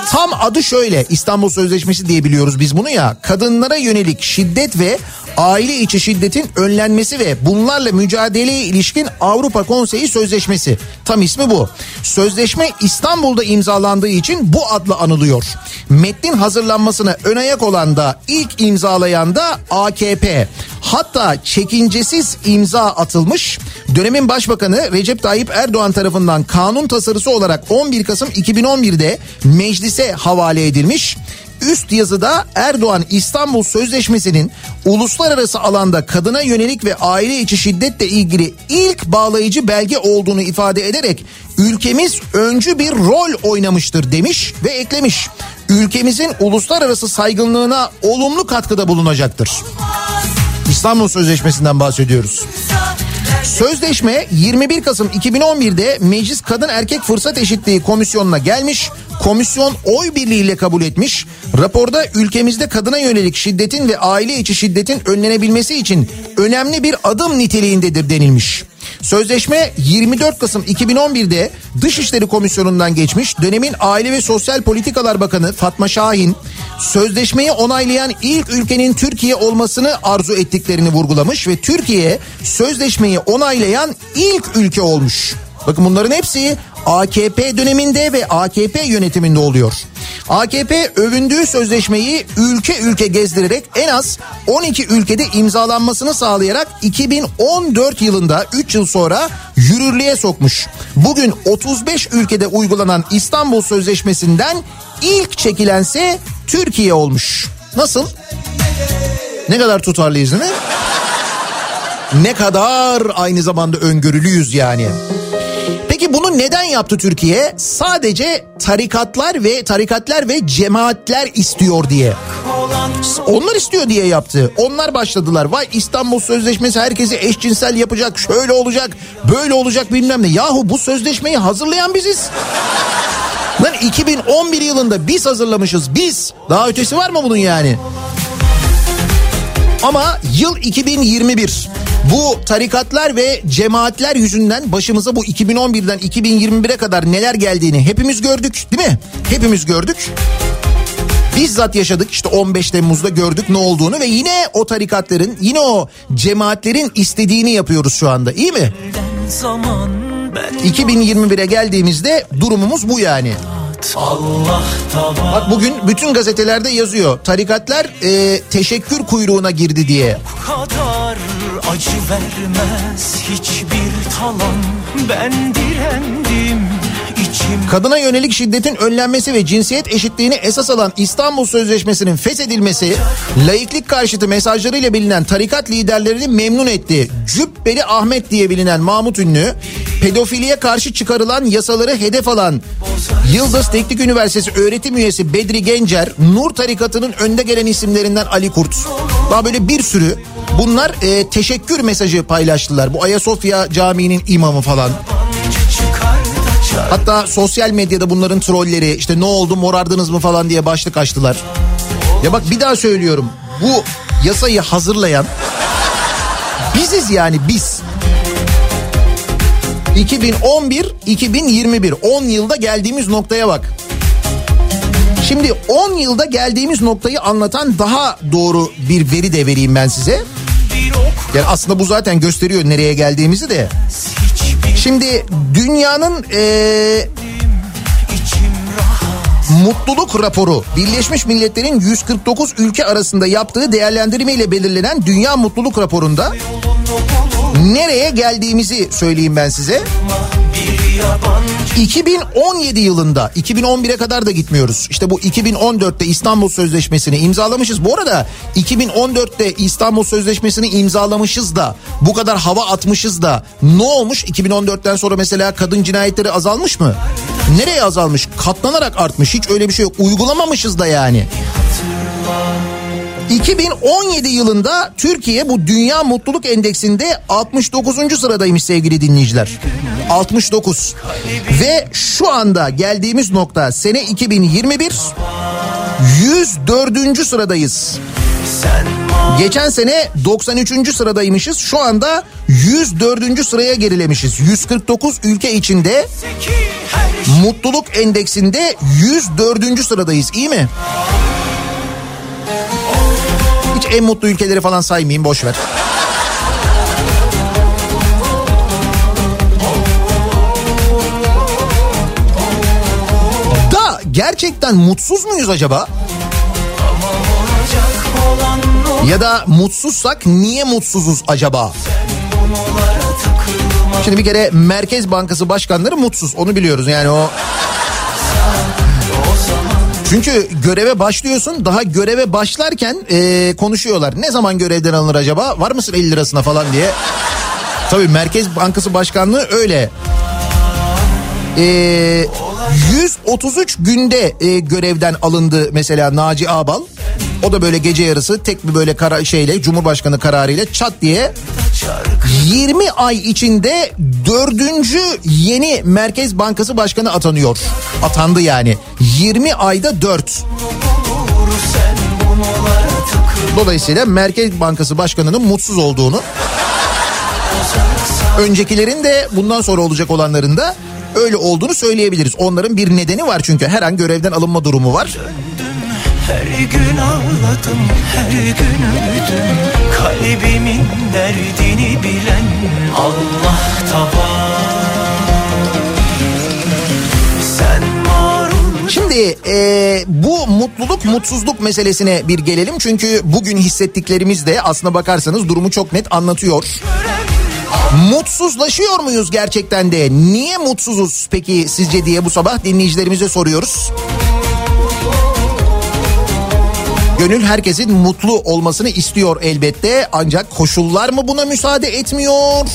Tam adı şöyle İstanbul Sözleşmesi diye biliyoruz biz bunu ya. Kadınlara yönelik şiddet ve aile içi şiddetin önlenmesi ve bunlarla mücadeleye ilişkin Avrupa Konseyi Sözleşmesi. Tam ismi bu. Sözleşme İstanbul'da imzalandığı için bu adla anılıyor. Metnin hazırlanmasına ön ayak olan da ilk imzalayan da AKP. Hatta çekincesiz imza atılmış. Dönemin başbakanı Recep Tayyip Erdoğan tarafından kanun tasarısı olarak 11 Kasım 2011'de meclise havale edilmiş. Üst yazıda Erdoğan İstanbul Sözleşmesi'nin uluslararası alanda kadına yönelik ve aile içi şiddetle ilgili ilk bağlayıcı belge olduğunu ifade ederek ülkemiz öncü bir rol oynamıştır demiş ve eklemiş. Ülkemizin uluslararası saygınlığına olumlu katkıda bulunacaktır. İstanbul Sözleşmesi'nden bahsediyoruz. Sözleşme 21 Kasım 2011'de Meclis Kadın Erkek Fırsat Eşitliği Komisyonu'na gelmiş. Komisyon oy birliğiyle kabul etmiş. Raporda ülkemizde kadına yönelik şiddetin ve aile içi şiddetin önlenebilmesi için önemli bir adım niteliğindedir denilmiş. Sözleşme 24 Kasım 2011'de Dışişleri Komisyonu'ndan geçmiş. Dönemin Aile ve Sosyal Politikalar Bakanı Fatma Şahin sözleşmeyi onaylayan ilk ülkenin Türkiye olmasını arzu ettiklerini vurgulamış ve Türkiye sözleşmeyi onaylayan ilk ülke olmuş. Bakın bunların hepsi AKP döneminde ve AKP yönetiminde oluyor. AKP övündüğü sözleşmeyi ülke ülke gezdirerek en az 12 ülkede imzalanmasını sağlayarak 2014 yılında 3 yıl sonra yürürlüğe sokmuş. Bugün 35 ülkede uygulanan İstanbul Sözleşmesi'nden ilk çekilense Türkiye olmuş. Nasıl? Ne kadar tutarlıyız değil mi? Ne kadar aynı zamanda öngörülüyüz yani. Bunu neden yaptı Türkiye? Sadece tarikatlar ve tarikatlar ve cemaatler istiyor diye. Onlar istiyor diye yaptı. Onlar başladılar. Vay İstanbul Sözleşmesi herkesi eşcinsel yapacak, şöyle olacak, böyle olacak bilmem ne. Yahu bu sözleşmeyi hazırlayan biziz. Lan 2011 yılında biz hazırlamışız biz. Daha ötesi var mı bunun yani? Ama yıl 2021. Bu tarikatlar ve cemaatler yüzünden başımıza bu 2011'den 2021'e kadar neler geldiğini hepimiz gördük değil mi? Hepimiz gördük. Bizzat yaşadık işte 15 Temmuz'da gördük ne olduğunu ve yine o tarikatların yine o cemaatlerin istediğini yapıyoruz şu anda iyi mi? zaman ben 2021'e geldiğimizde durumumuz bu yani. Bak bugün bütün gazetelerde yazıyor. Tarikatlar e, teşekkür kuyruğuna girdi diye. Acı vermez hiçbir talan. Ben direndim içim Kadına yönelik şiddetin önlenmesi ve cinsiyet eşitliğini esas alan İstanbul Sözleşmesi'nin feshedilmesi, laiklik karşıtı mesajlarıyla bilinen tarikat liderlerini memnun etti. Cübbeli Ahmet diye bilinen Mahmut Ünlü, pedofiliye karşı çıkarılan yasaları hedef alan Yıldız Teknik Üniversitesi öğretim üyesi Bedri Gencer, Nur tarikatının önde gelen isimlerinden Ali Kurt. Daha böyle bir sürü bunlar e, teşekkür mesajı paylaştılar. Bu Ayasofya Camii'nin imamı falan. Hatta sosyal medyada bunların trolleri işte ne oldu morardınız mı falan diye başlık açtılar. Ya bak bir daha söylüyorum bu yasayı hazırlayan biziz yani biz. 2011-2021 10 yılda geldiğimiz noktaya bak. Şimdi 10 yılda geldiğimiz noktayı anlatan daha doğru bir veri de vereyim ben size. Yani aslında bu zaten gösteriyor nereye geldiğimizi de. Şimdi dünyanın rahat Mutluluk raporu Birleşmiş Milletler'in 149 ülke arasında yaptığı değerlendirmeyle belirlenen Dünya Mutluluk Raporu'nda nereye geldiğimizi söyleyeyim ben size. bir 2017 yılında 2011'e kadar da gitmiyoruz. İşte bu 2014'te İstanbul Sözleşmesi'ni imzalamışız. Bu arada 2014'te İstanbul Sözleşmesi'ni imzalamışız da bu kadar hava atmışız da ne olmuş? 2014'ten sonra mesela kadın cinayetleri azalmış mı? Nereye azalmış? Katlanarak artmış. Hiç öyle bir şey yok. Uygulamamışız da yani. 2017 yılında Türkiye bu Dünya Mutluluk Endeksinde 69. sıradaymış sevgili dinleyiciler. 69. Ve şu anda geldiğimiz nokta sene 2021 104. sıradayız. Geçen sene 93. sıradaymışız. Şu anda 104. sıraya gerilemişiz. 149 ülke içinde mutluluk endeksinde 104. sıradayız. İyi mi? Hiç en mutlu ülkeleri falan saymayayım boş ver. Gerçekten mutsuz muyuz acaba? Ya da mutsuzsak niye mutsuzuz acaba? Şimdi bir kere Merkez Bankası başkanları mutsuz onu biliyoruz yani o. Çünkü göreve başlıyorsun daha göreve başlarken e, konuşuyorlar. Ne zaman görevden alınır acaba? Var mısın 50 lirasına falan diye. Tabii Merkez Bankası Başkanlığı öyle. E, 133 günde e, görevden alındı mesela Naci Ağbal. O da böyle gece yarısı tek bir böyle kara şeyle Cumhurbaşkanı kararıyla çat diye 20 ay içinde dördüncü yeni Merkez Bankası Başkanı atanıyor. Atandı yani. 20 ayda 4. sen bunlara takıl Dolayısıyla Merkez Bankası Başkanı'nın mutsuz olduğunu öncekilerin de bundan sonra olacak olanların da öyle olduğunu söyleyebiliriz. Onların bir nedeni var çünkü her an görevden alınma durumu var. Her gün ağladım, her gün öldüm Kalbimin derdini bilen Allah Sen marul Şimdi e, bu mutluluk mutsuzluk meselesine bir gelelim. Çünkü bugün hissettiklerimiz de aslına bakarsanız durumu çok net anlatıyor. Mutsuzlaşıyor muyuz gerçekten de? Niye mutsuzuz peki sizce diye bu sabah dinleyicilerimize soruyoruz. Gönül herkesin mutlu olmasını istiyor elbette ancak koşullar mı buna müsaade etmiyor?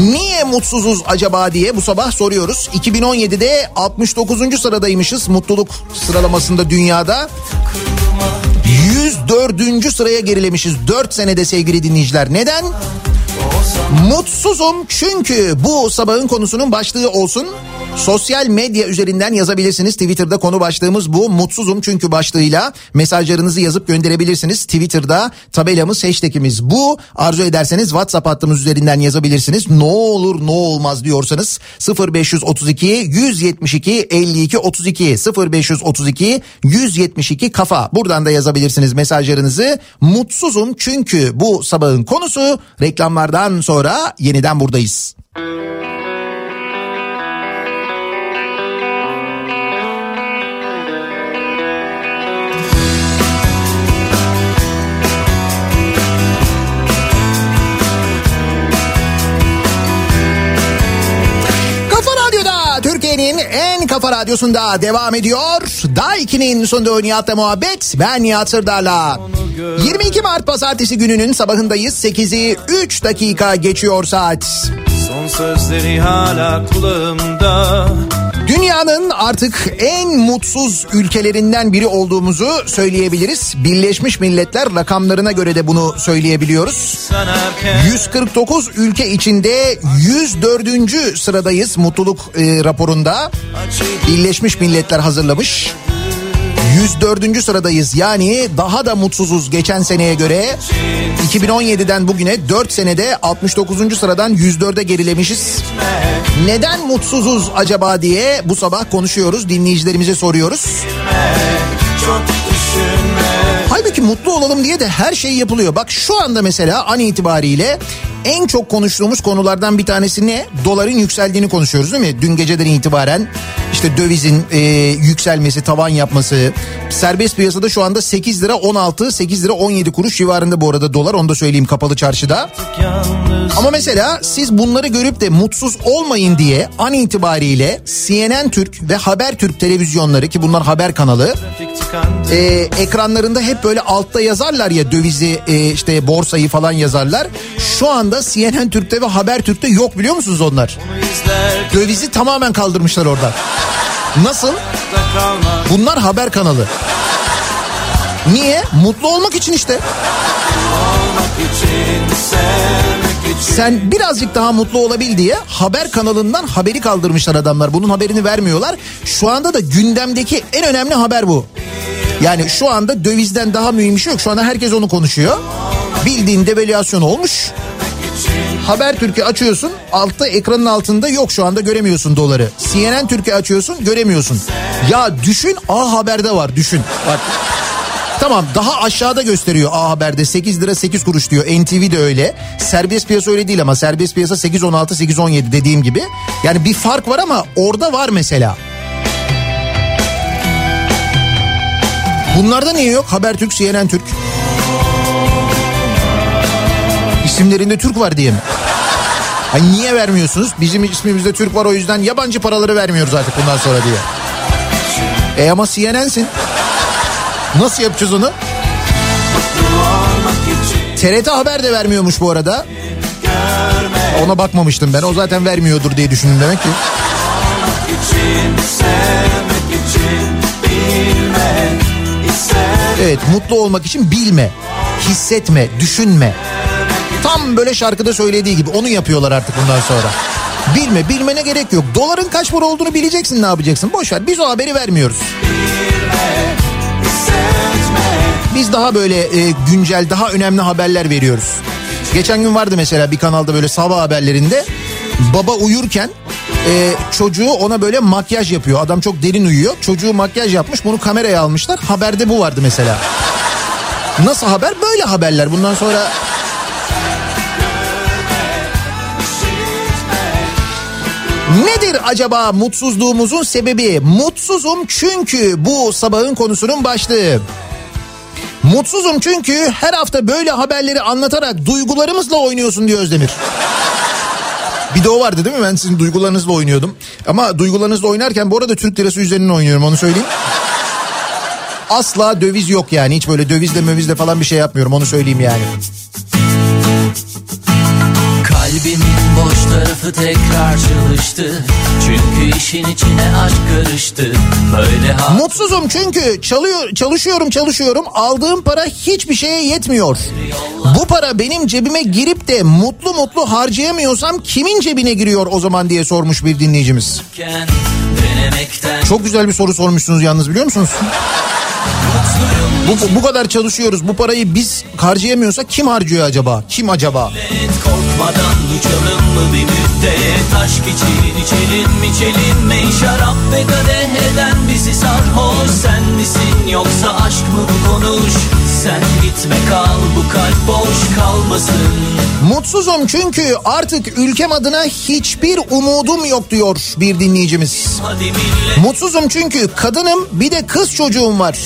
Niye mutsuzuz acaba diye bu sabah soruyoruz. 2017'de 69. sıradaymışız mutluluk sıralamasında dünyada. 104. sıraya gerilemişiz 4 senede sevgili dinleyiciler. Neden? Mutsuzum çünkü bu sabahın konusunun başlığı olsun. Sosyal medya üzerinden yazabilirsiniz. Twitter'da konu başlığımız bu. Mutsuzum çünkü başlığıyla mesajlarınızı yazıp gönderebilirsiniz. Twitter'da tabelamız hashtagimiz bu. Arzu ederseniz WhatsApp hattımız üzerinden yazabilirsiniz. Ne olur ne olmaz diyorsanız 0532 172 52 32 0532 172 kafa. Buradan da yazabilirsiniz mesajlarınızı. Mutsuzum çünkü bu sabahın konusu reklamlardan sonra yeniden buradayız. Türkiye'nin en kafa radyosunda devam ediyor. Daiki'nin sonunda Nihat'la muhabbet. Ben Nihat Sırdar'la. 22 Mart Pazartesi gününün sabahındayız. 8'i 3 dakika geçiyor saat. Son sözleri hala kulağımda Dünyanın artık en mutsuz ülkelerinden biri olduğumuzu söyleyebiliriz. Birleşmiş Milletler rakamlarına göre de bunu söyleyebiliyoruz. Sen erken 149 ülke içinde 104. sıradayız mutluluk e, raporunda. Birleşmiş Milletler hazırlamış. 104. sıradayız yani daha da mutsuzuz geçen seneye göre. 2017'den bugüne 4 senede 69. sıradan 104'e gerilemişiz. Neden mutsuzuz acaba diye bu sabah konuşuyoruz dinleyicilerimize soruyoruz. çok düşünme Halbuki mutlu olalım diye de her şey yapılıyor. Bak şu anda mesela an itibariyle en çok konuştuğumuz konulardan bir tanesi ne? Doların yükseldiğini konuşuyoruz değil mi? Dün geceden itibaren işte dövizin e, yükselmesi, tavan yapması. Serbest piyasada şu anda 8 lira 16, 8 lira 17 kuruş civarında bu arada dolar. Onu da söyleyeyim kapalı çarşıda. Ama mesela siz bunları görüp de mutsuz olmayın diye an itibariyle CNN Türk ve Habertürk televizyonları ki bunlar haber kanalı e, ekranlarında hep böyle altta yazarlar ya dövizi e, işte borsayı falan yazarlar. Şu anda CNN Türk'te ve Habertürk'te yok biliyor musunuz onlar? Dövizi tamamen kaldırmışlar oradan. Nasıl? Bunlar haber kanalı. Niye? Mutlu olmak için işte. sevmek için Sen birazcık daha mutlu olabil diye haber kanalından haberi kaldırmışlar adamlar. Bunun haberini vermiyorlar. Şu anda da gündemdeki en önemli haber bu. Yani şu anda dövizden daha mühim şey yok. Şu anda herkes onu konuşuyor. Bildiğin devalüasyon olmuş. Haber Türkiye açıyorsun altta ekranın altında yok şu anda göremiyorsun doları. CNN Türkiye açıyorsun göremiyorsun. Ya düşün A Haber'de var düşün. Bak Tamam daha aşağıda gösteriyor A Haber'de 8 lira 8 kuruş diyor. NTV de öyle. Serbest piyasa öyle değil ama serbest piyasa 8.16 8.17 dediğim gibi. Yani bir fark var ama orada var mesela. Bunlarda niye yok? Habertürk, CNN Türk. İsimlerinde Türk var diye mi? Hani niye vermiyorsunuz? Bizim ismimizde Türk var o yüzden yabancı paraları vermiyoruz artık bundan sonra diye. E ama CNN'sin. Nasıl yapacağız onu? TRT Haber de vermiyormuş bu arada. Ona bakmamıştım ben. O zaten vermiyordur diye düşündüm demek ki. Evet mutlu olmak için bilme, hissetme, düşünme. Tam böyle şarkıda söylediği gibi onu yapıyorlar artık bundan sonra. Bilme, bilmene gerek yok. Doların kaç para olduğunu bileceksin ne yapacaksın. Boş ver biz o haberi vermiyoruz. Biz daha böyle e, güncel, daha önemli haberler veriyoruz. Geçen gün vardı mesela bir kanalda böyle sabah haberlerinde baba uyurken e, çocuğu ona böyle makyaj yapıyor. Adam çok derin uyuyor. Çocuğu makyaj yapmış bunu kameraya almışlar. Haberde bu vardı mesela. Nasıl haber? Böyle haberler. Bundan sonra Nedir acaba mutsuzluğumuzun sebebi? Mutsuzum çünkü bu sabahın konusunun başlığı. Mutsuzum çünkü her hafta böyle haberleri anlatarak duygularımızla oynuyorsun diyor Özdemir. Bir de o vardı değil mi? Ben sizin duygularınızla oynuyordum. Ama duygularınızla oynarken bu arada Türk lirası üzerinden oynuyorum onu söyleyeyim. Asla döviz yok yani. Hiç böyle dövizle mövizle falan bir şey yapmıyorum onu söyleyeyim yani. Kalbimin boş tarafı tekrar çalıştı Çünkü işin içine aşk karıştı Böyle ha Mutsuzum çünkü çalıyor, çalışıyorum çalışıyorum aldığım para hiçbir şeye yetmiyor. Bu para benim cebime girip de mutlu mutlu harcayamıyorsam kimin cebine giriyor o zaman diye sormuş bir dinleyicimiz. Çok güzel bir soru sormuşsunuz yalnız biliyor musunuz? Bu, bu kadar çalışıyoruz bu parayı biz harcayamıyorsak kim harcıyor acaba? Kim acaba? Korkmadan uçalım mı bir müddet Aşk için içelim mi içelim Şarap ve kadeh eden bizi sarhoş Sen misin yoksa aşk mı bu konuş Sen gitme kal bu kalp boş kalmasın Mutsuzum çünkü artık ülkem adına hiçbir umudum yok diyor bir dinleyicimiz. Mutsuzum çünkü kadınım bir de kız çocuğum var.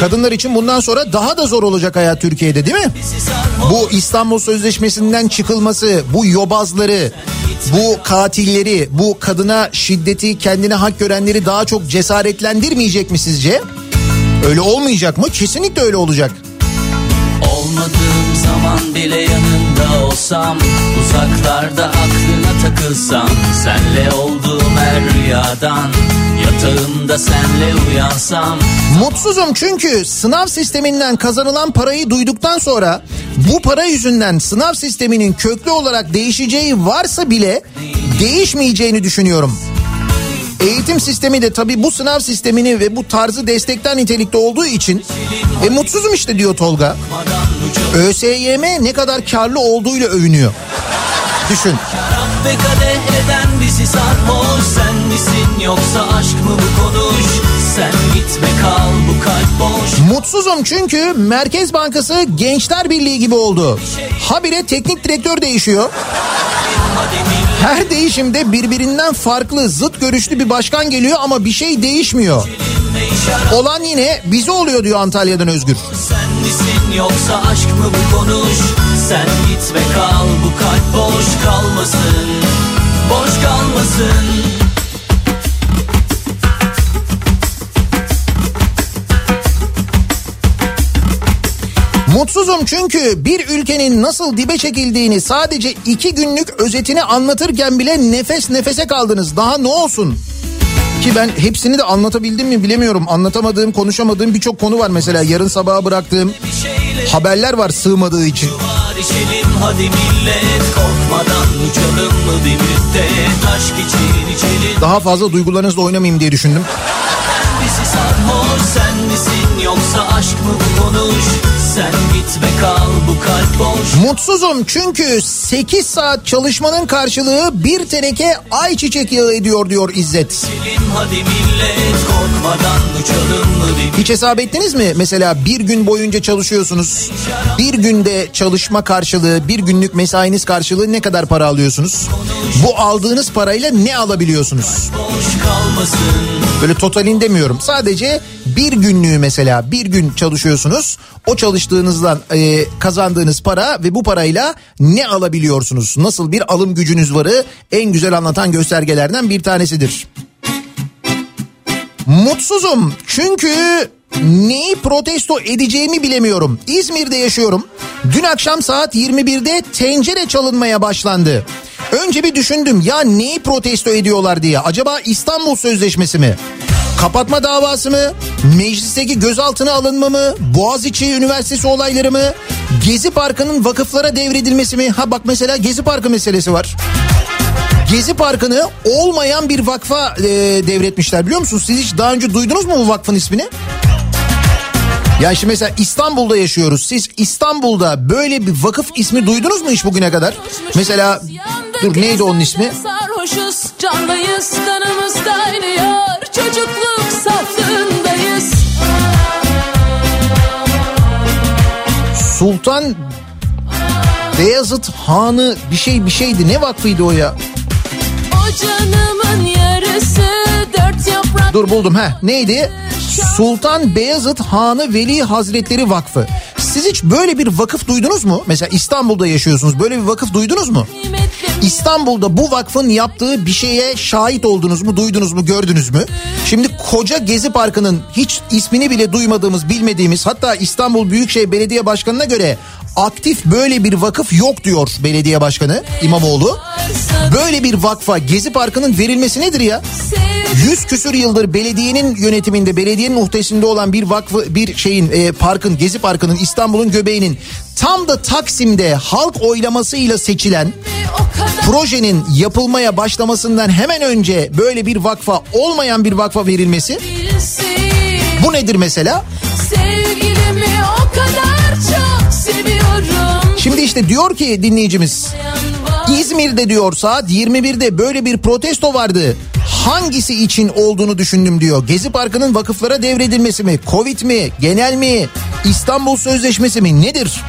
Kadınlar için bundan sonra daha da zor olacak hayat Türkiye'de değil mi? Bu İstanbul Sözleşmesi'nden çıkılması, bu yobazları, bu katilleri, bu kadına şiddeti kendine hak görenleri daha çok cesaretlendirmeyecek mi sizce? Öyle olmayacak mı? Kesinlikle öyle olacak. Olmadığım zaman bile yanında olsam Uzaklarda aklına takılsam Senle olduğum her rüyadan Yatağımda senle uyansam Mutsuzum çünkü sınav sisteminden kazanılan parayı duyduktan sonra bu para yüzünden sınav sisteminin köklü olarak değişeceği varsa bile değişmeyeceğini düşünüyorum. Eğitim sistemi de tabii bu sınav sistemini ve bu tarzı destekler nitelikte olduğu için e, mutsuzum işte diyor Tolga. ÖSYM ne kadar karlı olduğuyla övünüyor. Düşün. Ve kadeh eden bizi sarhoş Sen misin yoksa aşk mı bu konuş Sen gitme kal bu kalp boş Mutsuzum çünkü Merkez Bankası Gençler Birliği gibi oldu. Habire teknik direktör değişiyor. Her değişimde birbirinden farklı zıt görüşlü bir başkan geliyor ama bir şey değişmiyor. Olan yine bize oluyor diyor Antalya'dan Özgür. Sen misin yoksa aşk mı bu konuş Sen gitme kal bu kalp boş kalmasın Boş kalmasın Mutsuzum çünkü bir ülkenin nasıl dibe çekildiğini sadece iki günlük özetini anlatırken bile nefes nefese kaldınız. Daha ne olsun? Ki ben hepsini de anlatabildim mi bilemiyorum. Anlatamadığım, konuşamadığım birçok konu var. Mesela yarın sabaha bıraktığım haberler var sığmadığı için. İçelim hadi millet Korkmadan uçalım mı bir müddet Aşk için içelim Daha fazla duygularınızla oynamayayım diye düşündüm. bizi sarhoş Sen misin yoksa aşk mı bu konuş Sen gitme kal bu kalp boş Mutsuzum çünkü 8 saat çalışmanın karşılığı bir teneke ayçiçek yağı ediyor diyor İzzet. Hiç hesap ettiniz mi? Mesela bir gün boyunca çalışıyorsunuz. Bir günde çalışma karşılığı, bir günlük mesainiz karşılığı ne kadar para alıyorsunuz? Bu aldığınız parayla ne alabiliyorsunuz? Böyle totalin demiyorum. Sadece bir günlüğü mesela bir gün çalışıyorsunuz. O çalıştığınızdan e, kazandığınız para ve bu parayla ne alabiliyorsunuz? Nasıl bir alım gücünüz varı en güzel anlatan göstergelerden bir tanesidir. Mutsuzum çünkü neyi protesto edeceğimi bilemiyorum. İzmir'de yaşıyorum. Dün akşam saat 21'de tencere çalınmaya başlandı. Önce bir düşündüm ya neyi protesto ediyorlar diye. Acaba İstanbul Sözleşmesi mi? Kapatma davası mı? Meclisteki gözaltına alınma mı? Boğaziçi Üniversitesi olayları mı? Gezi Parkı'nın vakıflara devredilmesi mi? Ha bak mesela Gezi Parkı meselesi var. Gezi Parkı'nı olmayan bir vakfa e, devretmişler biliyor musunuz? Siz hiç daha önce duydunuz mu bu vakfın ismini? Yani şimdi mesela İstanbul'da yaşıyoruz. Siz İstanbul'da böyle bir vakıf ismi duydunuz mu hiç bugüne kadar? Mesela dur neydi onun ismi? Sarhoşuz, canlıyız, kanımız kaynıyor. Çocukluk saflığındayız. Sultan Beyazıt Hanı bir şey bir şeydi. Ne vakfıydı o ya? O canımın yarısı dört yaprak. Dur buldum ha. Neydi? Sultan Beyazıt Hanı Veli Hazretleri Vakfı. Siz hiç böyle bir vakıf duydunuz mu? Mesela İstanbul'da yaşıyorsunuz. Böyle bir vakıf duydunuz mu? İstanbul'da bu vakfın yaptığı bir şeye şahit oldunuz mu, duydunuz mu, gördünüz mü? Şimdi koca Gezi Parkı'nın hiç ismini bile duymadığımız, bilmediğimiz hatta İstanbul Büyükşehir Belediye Başkanı'na göre aktif böyle bir vakıf yok diyor belediye başkanı İmamoğlu. Böyle bir vakfa Gezi Parkı'nın verilmesi nedir ya? Yüz küsür yıldır belediyenin yönetiminde, belediyenin muhtesinde olan bir vakfı, bir şeyin, e, parkın, Gezi Parkı'nın, İstanbul'un göbeğinin tam da Taksim'de halk oylamasıyla seçilen projenin yapılmaya başlamasından hemen önce böyle bir vakfa, olmayan bir vakfa verilmesi. Bu nedir mesela? Sevgilimi o kadar. Şimdi işte diyor ki dinleyicimiz İzmir'de diyor saat 21'de böyle bir protesto vardı. Hangisi için olduğunu düşündüm diyor. Gezi Parkı'nın vakıflara devredilmesi mi? Covid mi? Genel mi? İstanbul Sözleşmesi mi? Nedir?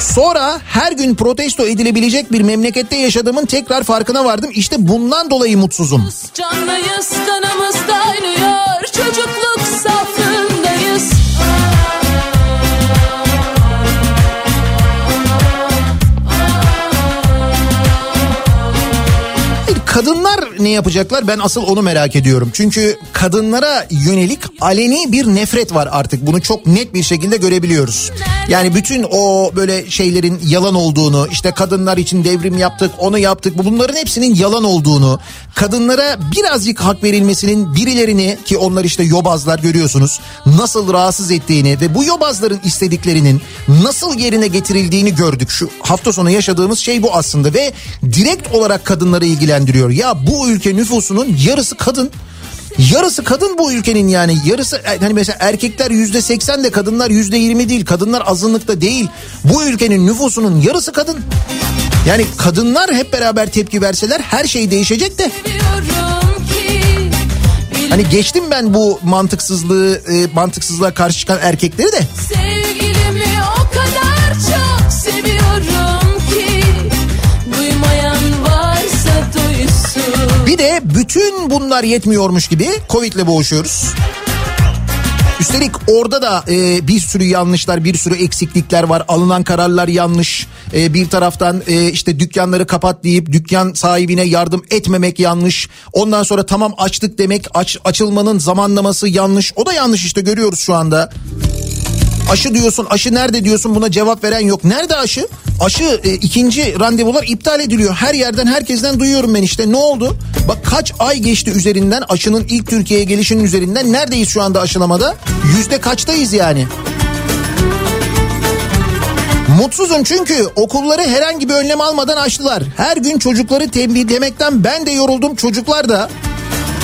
Sonra her gün protesto edilebilecek bir memlekette yaşadığımın tekrar farkına vardım. İşte bundan dolayı mutsuzum. Canlıyız, kanımız kaynıyor. Çocukluk ne yapacaklar ben asıl onu merak ediyorum. Çünkü kadınlara yönelik aleni bir nefret var artık. Bunu çok net bir şekilde görebiliyoruz. Yani bütün o böyle şeylerin yalan olduğunu, işte kadınlar için devrim yaptık, onu yaptık. Bunların hepsinin yalan olduğunu, kadınlara birazcık hak verilmesinin birilerini ki onlar işte yobazlar görüyorsunuz nasıl rahatsız ettiğini ve bu yobazların istediklerinin nasıl yerine getirildiğini gördük. Şu hafta sonu yaşadığımız şey bu aslında ve direkt olarak kadınları ilgilendiriyor. Ya bu ülke nüfusunun yarısı kadın. Yarısı kadın bu ülkenin yani. Yarısı hani mesela erkekler yüzde seksen de kadınlar yüzde yirmi değil. Kadınlar azınlıkta değil. Bu ülkenin nüfusunun yarısı kadın. Yani kadınlar hep beraber tepki verseler her şey değişecek de. Hani geçtim ben bu mantıksızlığı e, mantıksızlığa karşı çıkan erkekleri de. Sevgilimi Bir de bütün bunlar yetmiyormuş gibi Covid'le boğuşuyoruz. Üstelik orada da e, bir sürü yanlışlar, bir sürü eksiklikler var. Alınan kararlar yanlış. E, bir taraftan e, işte dükkanları kapat deyip dükkan sahibine yardım etmemek yanlış. Ondan sonra tamam açtık demek aç, açılmanın zamanlaması yanlış. O da yanlış işte görüyoruz şu anda. Aşı diyorsun aşı nerede diyorsun buna cevap veren yok. Nerede aşı? Aşı e, ikinci randevular iptal ediliyor. Her yerden herkesten duyuyorum ben işte ne oldu? Bak kaç ay geçti üzerinden aşının ilk Türkiye'ye gelişinin üzerinden. Neredeyiz şu anda aşılamada? Yüzde kaçtayız yani? Mutsuzum çünkü okulları herhangi bir önlem almadan açtılar. Her gün çocukları tembihlemekten ben de yoruldum çocuklar da.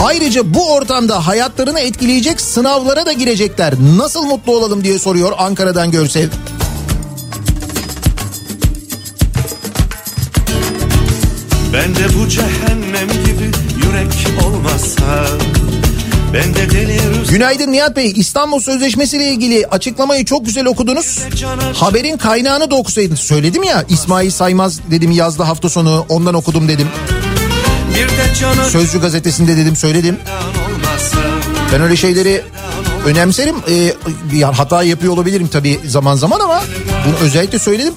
Ayrıca bu ortamda hayatlarını etkileyecek sınavlara da girecekler. Nasıl mutlu olalım diye soruyor Ankara'dan Görsev. Ben de bu cehennem gibi yürek olmazsa ben de deli Günaydın Nihat Bey. İstanbul Sözleşmesi ile ilgili açıklamayı çok güzel okudunuz. Haberin kaynağını da okusaydınız. Söyledim ya İsmail Saymaz dedim yazdı hafta sonu ondan okudum dedim. Sözcü gazetesinde dedim söyledim. Ben öyle şeyleri önemserim. Ee, ya hata yapıyor olabilirim tabii zaman zaman ama bunu özellikle söyledim.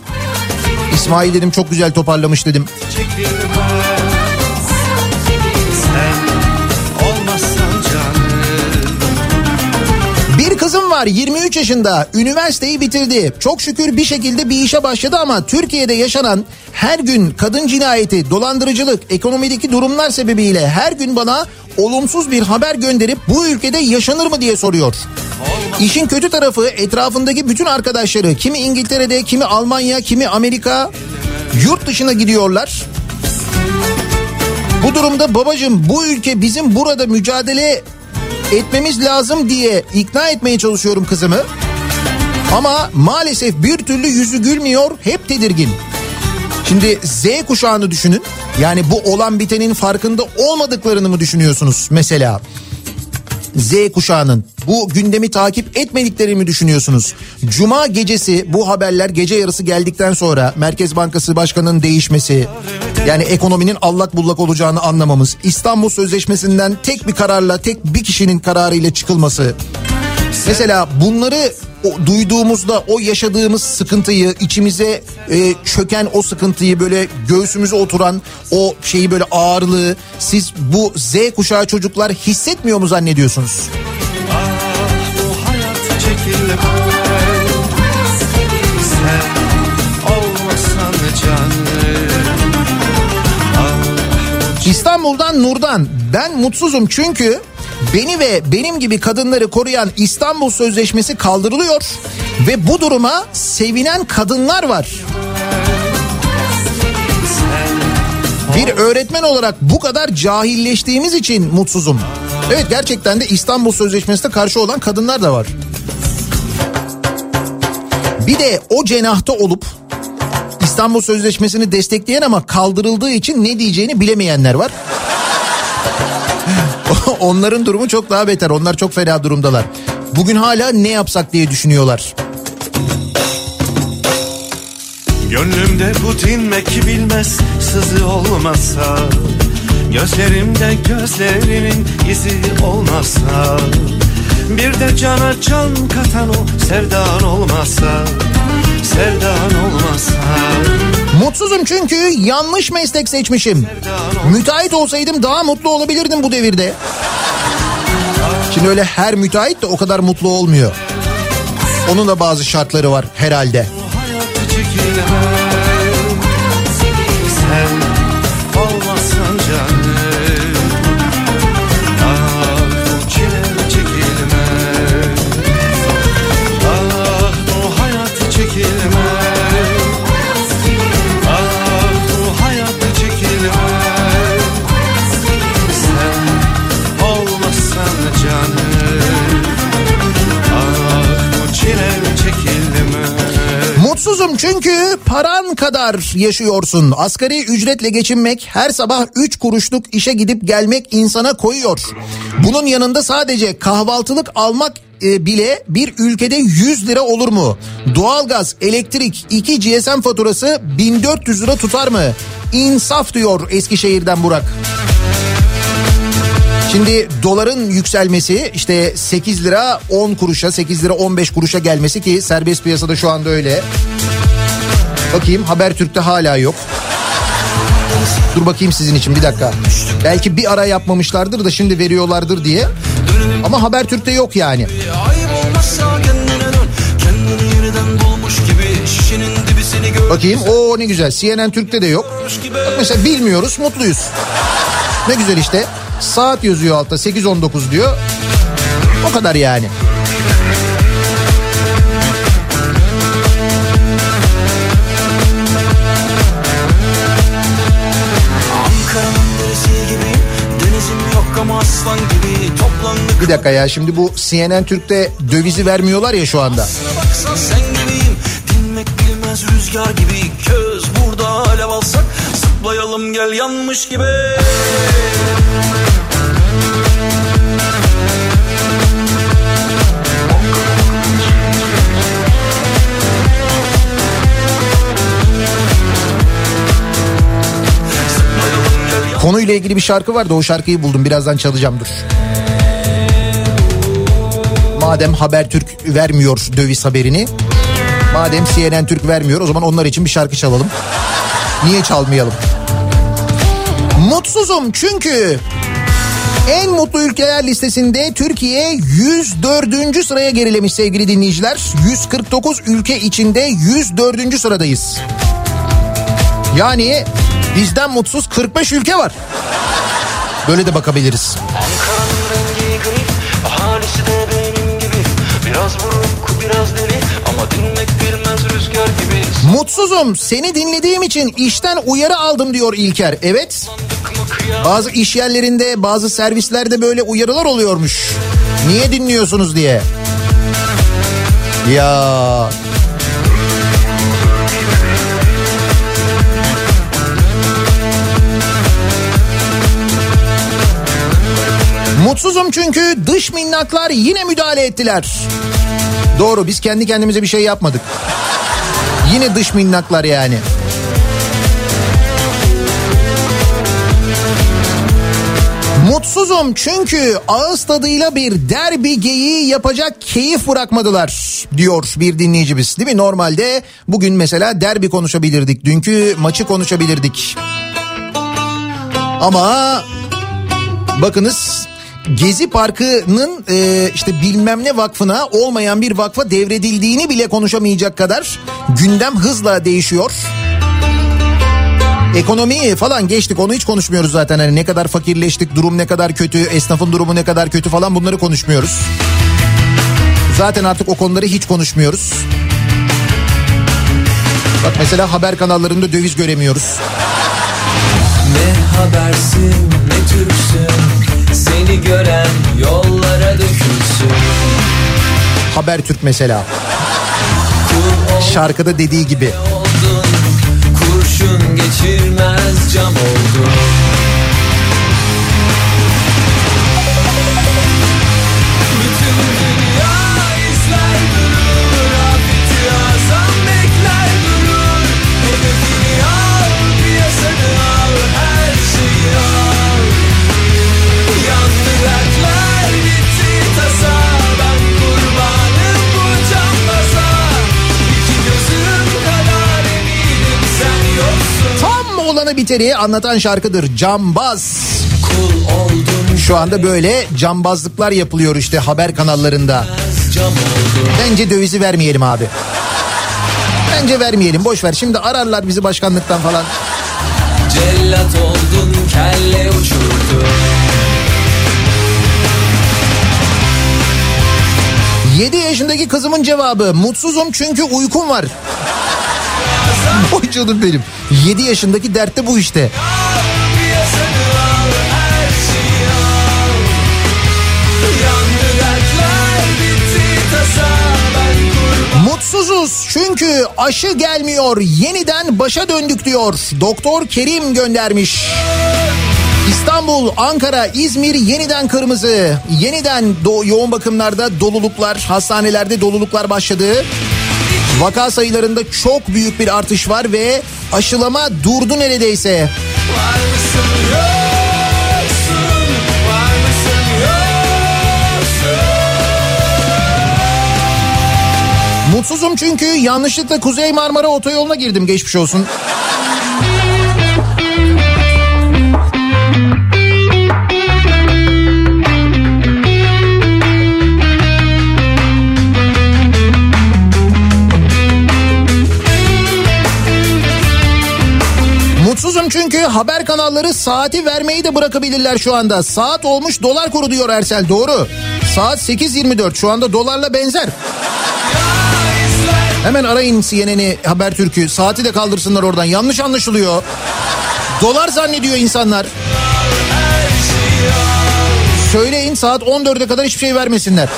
İsmail dedim çok güzel toparlamış dedim. Var 23 yaşında üniversiteyi bitirdi. Çok şükür bir şekilde bir işe başladı ama Türkiye'de yaşanan her gün kadın cinayeti, dolandırıcılık, ekonomideki durumlar sebebiyle her gün bana olumsuz bir haber gönderip bu ülkede yaşanır mı diye soruyor. İşin kötü tarafı etrafındaki bütün arkadaşları kimi İngiltere'de, kimi Almanya, kimi Amerika yurt dışına gidiyorlar. Bu durumda babacığım bu ülke bizim burada mücadele etmemiz lazım diye ikna etmeye çalışıyorum kızımı. Ama maalesef bir türlü yüzü gülmüyor, hep tedirgin. Şimdi Z kuşağını düşünün. Yani bu olan bitenin farkında olmadıklarını mı düşünüyorsunuz mesela? Z kuşağının bu gündemi takip etmediklerini mi düşünüyorsunuz? Cuma gecesi bu haberler gece yarısı geldikten sonra Merkez Bankası Başkanı'nın değişmesi yani ekonominin allak bullak olacağını anlamamız İstanbul Sözleşmesi'nden tek bir kararla tek bir kişinin kararıyla çıkılması Mesela bunları o, duyduğumuzda o yaşadığımız sıkıntıyı içimize e, çöken o sıkıntıyı böyle göğsümüze oturan o şeyi böyle ağırlığı siz bu Z kuşağı çocuklar hissetmiyor mu zannediyorsunuz? İstanbul'dan Nur'dan ben mutsuzum çünkü beni ve benim gibi kadınları koruyan İstanbul Sözleşmesi kaldırılıyor ve bu duruma sevinen kadınlar var. Bir öğretmen olarak bu kadar cahilleştiğimiz için mutsuzum. Evet gerçekten de İstanbul Sözleşmesi'ne karşı olan kadınlar da var. Bir de o cenahta olup İstanbul Sözleşmesi'ni destekleyen ama kaldırıldığı için ne diyeceğini bilemeyenler var. Onların durumu çok daha beter. Onlar çok fena durumdalar. Bugün hala ne yapsak diye düşünüyorlar. Gönlümde bu dinmek bilmez sızı olmasa Gözlerimde gözlerinin izi olmasa Bir de cana can katan o sevdan olmasa Sevdan olmasa Mutsuzum çünkü yanlış meslek seçmişim. Müteahhit olsaydım daha mutlu olabilirdim bu devirde. Şimdi öyle her müteahhit de o kadar mutlu olmuyor. Onun da bazı şartları var herhalde. Hayat Mutsuzum çünkü paran kadar yaşıyorsun. Asgari ücretle geçinmek, her sabah 3 kuruşluk işe gidip gelmek insana koyuyor. Bunun yanında sadece kahvaltılık almak e, bile bir ülkede 100 lira olur mu? Doğalgaz, elektrik, 2 GSM faturası 1400 lira tutar mı? İnsaf diyor Eskişehir'den Burak. Şimdi doların yükselmesi işte 8 lira 10 kuruşa 8 lira 15 kuruşa gelmesi ki serbest piyasada şu anda öyle. Bakayım Habertürk'te hala yok. Dur bakayım sizin için bir dakika. Belki bir ara yapmamışlardır da şimdi veriyorlardır diye. Ama Habertürk'te yok yani. Bakayım o ne güzel CNN Türk'te de yok. Bak mesela bilmiyoruz mutluyuz. Ne güzel işte. Saat yazıyor altta 8.19 diyor. O kadar yani. Bir dakika ya şimdi bu CNN Türk'te dövizi vermiyorlar ya şu anda. Köz burada alev alsak Zıplayalım gel yanmış gibi Konuyla ilgili bir şarkı vardı o şarkıyı buldum birazdan çalacağım dur. Madem Habertürk vermiyor döviz haberini. Madem CNN Türk vermiyor o zaman onlar için bir şarkı çalalım. Niye çalmayalım? Mutsuzum çünkü en mutlu ülkeler listesinde Türkiye 104. sıraya gerilemiş sevgili dinleyiciler. 149 ülke içinde 104. sıradayız. Yani bizden mutsuz 45 ülke var. Böyle de bakabiliriz. Ankara'nın rengi grip Ahalisi de benim gibi Biraz buruk biraz deli Ama dinmek bilmez rüzgar gibi Mutsuzum seni dinlediğim için işten uyarı aldım diyor İlker. Evet bazı iş yerlerinde bazı servislerde böyle uyarılar oluyormuş. Niye dinliyorsunuz diye. Ya Mutsuzum çünkü dış minnaklar yine müdahale ettiler. Doğru biz kendi kendimize bir şey yapmadık. Yine dış minnaklar yani. Mutsuzum çünkü ağız tadıyla bir derbi geyiği yapacak keyif bırakmadılar diyor bir dinleyicimiz. Değil mi? Normalde bugün mesela derbi konuşabilirdik. Dünkü maçı konuşabilirdik. Ama bakınız Gezi Parkı'nın e, işte bilmem ne vakfına olmayan bir vakfa devredildiğini bile konuşamayacak kadar gündem hızla değişiyor. Ekonomiyi falan geçtik onu hiç konuşmuyoruz zaten. Hani ne kadar fakirleştik, durum ne kadar kötü, esnafın durumu ne kadar kötü falan bunları konuşmuyoruz. Zaten artık o konuları hiç konuşmuyoruz. Bak mesela haber kanallarında döviz göremiyoruz. Ne habersin ne Türksün Seni gören yollara dökülsün Habertürk mesela. Şarkıda dediği gibi. Oldun kurşun geçirmez cam oldun başlarda biteri anlatan şarkıdır. Cambaz. Şu anda böyle cambazlıklar yapılıyor işte haber kanallarında. Bence dövizi vermeyelim abi. Bence vermeyelim boş ver. Şimdi ararlar bizi başkanlıktan falan. Cellat oldun kelle uçurdun 7 yaşındaki kızımın cevabı mutsuzum çünkü uykum var. Oy benim. 7 yaşındaki dertte bu işte. Mutsuzuz çünkü aşı gelmiyor. Yeniden başa döndük diyor. Doktor Kerim göndermiş. İstanbul, Ankara, İzmir yeniden kırmızı. Yeniden do- yoğun bakımlarda doluluklar, hastanelerde doluluklar başladı. Vaka sayılarında çok büyük bir artış var ve aşılama durdu neredeyse. Var mısın yoksun Var mısın Mutsuzum çünkü yanlışlıkla Kuzey Marmara Otoyolu'na girdim geçmiş olsun. Mutsuzum çünkü haber kanalları saati vermeyi de bırakabilirler şu anda. Saat olmuş dolar kuru diyor Ersel doğru. Saat 8.24 şu anda dolarla benzer. Hemen arayın CNN'i Habertürk'ü saati de kaldırsınlar oradan yanlış anlaşılıyor. Dolar zannediyor insanlar. Söyleyin saat 14'e kadar hiçbir şey vermesinler.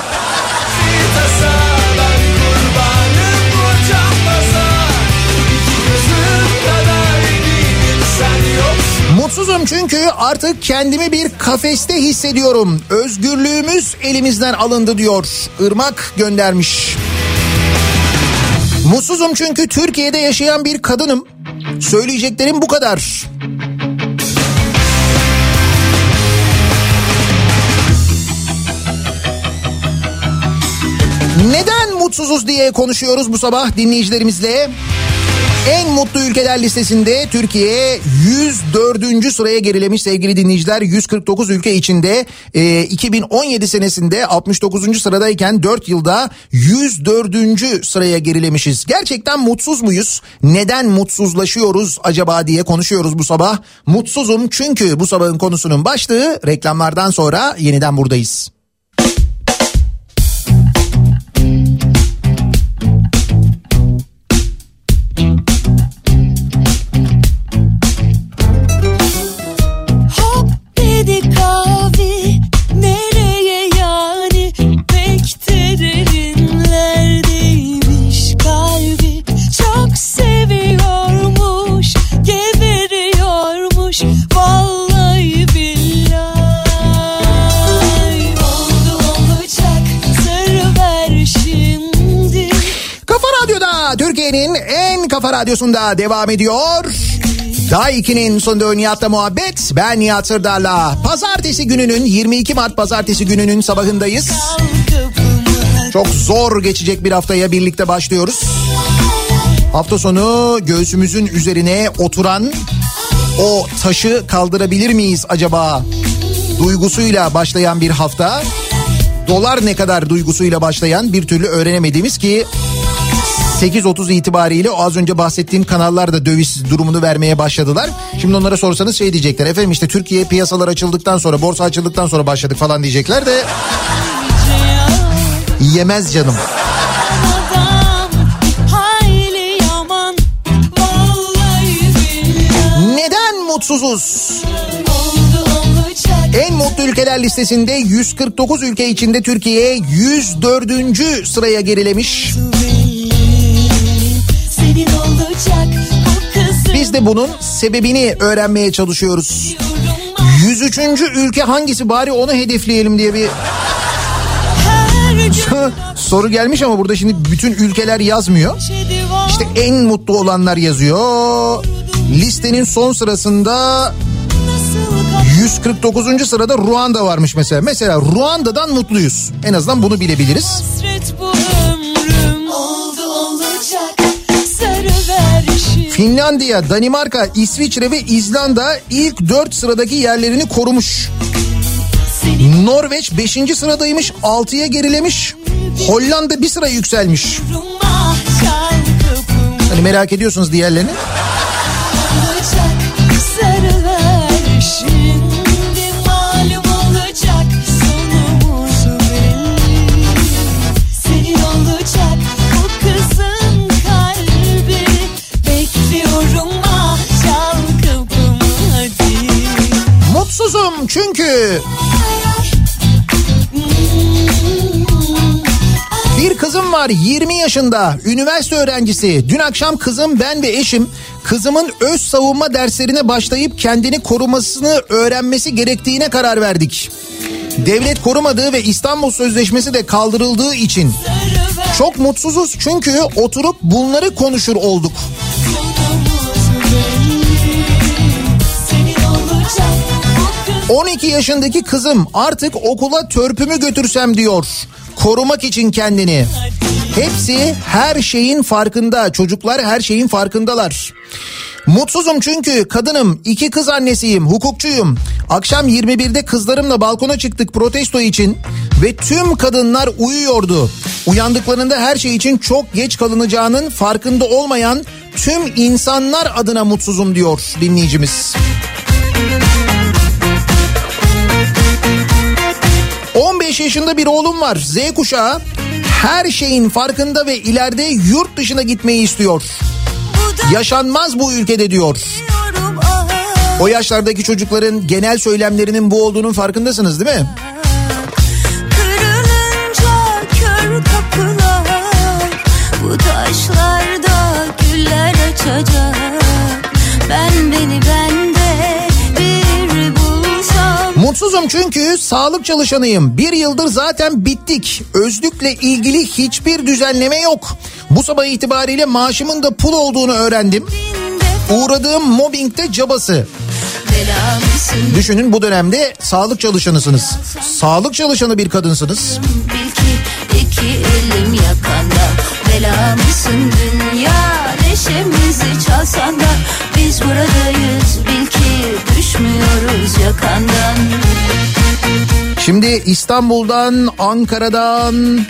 Mutsuzum çünkü artık kendimi bir kafeste hissediyorum. Özgürlüğümüz elimizden alındı diyor. Irmak göndermiş. Mutsuzum çünkü Türkiye'de yaşayan bir kadınım. Söyleyeceklerim bu kadar. Neden mutsuzuz diye konuşuyoruz bu sabah dinleyicilerimizle. En mutlu ülkeler listesinde Türkiye 104. sıraya gerilemiş sevgili dinleyiciler. 149 ülke içinde e, 2017 senesinde 69. sıradayken 4 yılda 104. sıraya gerilemişiz. Gerçekten mutsuz muyuz? Neden mutsuzlaşıyoruz acaba diye konuşuyoruz bu sabah. Mutsuzum çünkü bu sabahın konusunun başlığı reklamlardan sonra yeniden buradayız. Kafa radyosunda devam ediyor. Daha 2'nin sonunda Nihat'la muhabbet. Ben Nihat Sırdar'la. Pazartesi gününün 22 Mart pazartesi gününün sabahındayız. Çok zor geçecek bir haftaya birlikte başlıyoruz. Hafta sonu göğsümüzün üzerine oturan o taşı kaldırabilir miyiz acaba? Duygusuyla başlayan bir hafta. Dolar ne kadar duygusuyla başlayan bir türlü öğrenemediğimiz ki 8.30 itibariyle az önce bahsettiğim kanallar da döviz durumunu vermeye başladılar. Şimdi onlara sorsanız şey diyecekler. Efendim işte Türkiye piyasalar açıldıktan sonra borsa açıldıktan sonra başladık falan diyecekler de yemez canım. Neden mutsuzuz? En mutlu ülkeler listesinde 149 ülke içinde Türkiye 104. sıraya gerilemiş. Biz de bunun sebebini öğrenmeye çalışıyoruz. 103. ülke hangisi bari onu hedefleyelim diye bir soru gelmiş ama burada şimdi bütün ülkeler yazmıyor. İşte en mutlu olanlar yazıyor. Listenin son sırasında nasıl 149. sırada Ruanda varmış mesela. Mesela Ruanda'dan mutluyuz. En azından bunu bilebiliriz. Finlandiya, Danimarka, İsviçre ve İzlanda ilk 4 sıradaki yerlerini korumuş. Norveç 5. sıradaymış 6'ya gerilemiş. Hollanda bir sıra yükselmiş. Hani merak ediyorsunuz diğerlerini. Çünkü bir kızım var 20 yaşında üniversite öğrencisi. Dün akşam kızım ben ve eşim kızımın öz savunma derslerine başlayıp kendini korumasını öğrenmesi gerektiğine karar verdik. Devlet korumadığı ve İstanbul Sözleşmesi de kaldırıldığı için çok mutsuzuz çünkü oturup bunları konuşur olduk. 12 yaşındaki kızım artık okula törpümü götürsem diyor. Korumak için kendini. Hepsi her şeyin farkında. Çocuklar her şeyin farkındalar. Mutsuzum çünkü kadınım, iki kız annesiyim, hukukçuyum. Akşam 21'de kızlarımla balkona çıktık protesto için ve tüm kadınlar uyuyordu. Uyandıklarında her şey için çok geç kalınacağının farkında olmayan tüm insanlar adına mutsuzum diyor dinleyicimiz. 15 yaşında bir oğlum var Z kuşağı her şeyin farkında ve ileride yurt dışına gitmeyi istiyor. Yaşanmaz bu ülkede diyor. O yaşlardaki çocukların genel söylemlerinin bu olduğunun farkındasınız değil mi? Taşlarda güller açacak Ben beni bende Mutsuzum çünkü sağlık çalışanıyım. Bir yıldır zaten bittik. Özlükle ilgili hiçbir düzenleme yok. Bu sabah itibariyle maaşımın da pul olduğunu öğrendim. Uğradığım mobbingde cabası. Düşünün bu dönemde sağlık çalışanısınız. Sağlık çalışanı bir kadınsınız. Bil ki iki elim yakanda Belamısın dünya neşemizi çalsan da Biz buradayız bil ki düşmüyoruz yakandan Şimdi İstanbul'dan, Ankara'dan,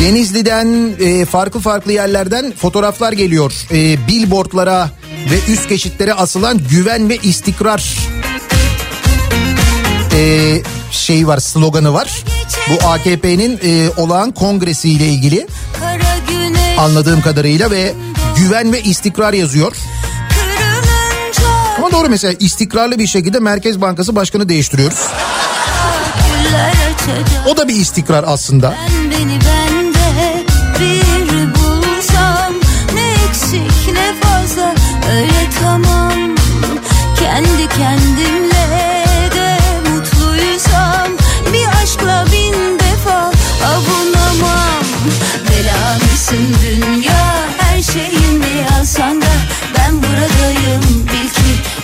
Denizli'den e, farklı farklı yerlerden fotoğraflar geliyor. E, billboardlara ve üst geçitlere asılan güven ve istikrar e, şey var sloganı var. Bu AKP'nin e, olağan kongresiyle ilgili Kara güneş anladığım kadarıyla ve güven ve istikrar yazıyor. Ama doğru mesela istikrarlı bir şekilde Merkez Bankası Başkanı değiştiriyoruz. O da bir istikrar aslında. Ben beni bende bir bulsam Ne eksik ne fazla öyle tamam Kendi kendimle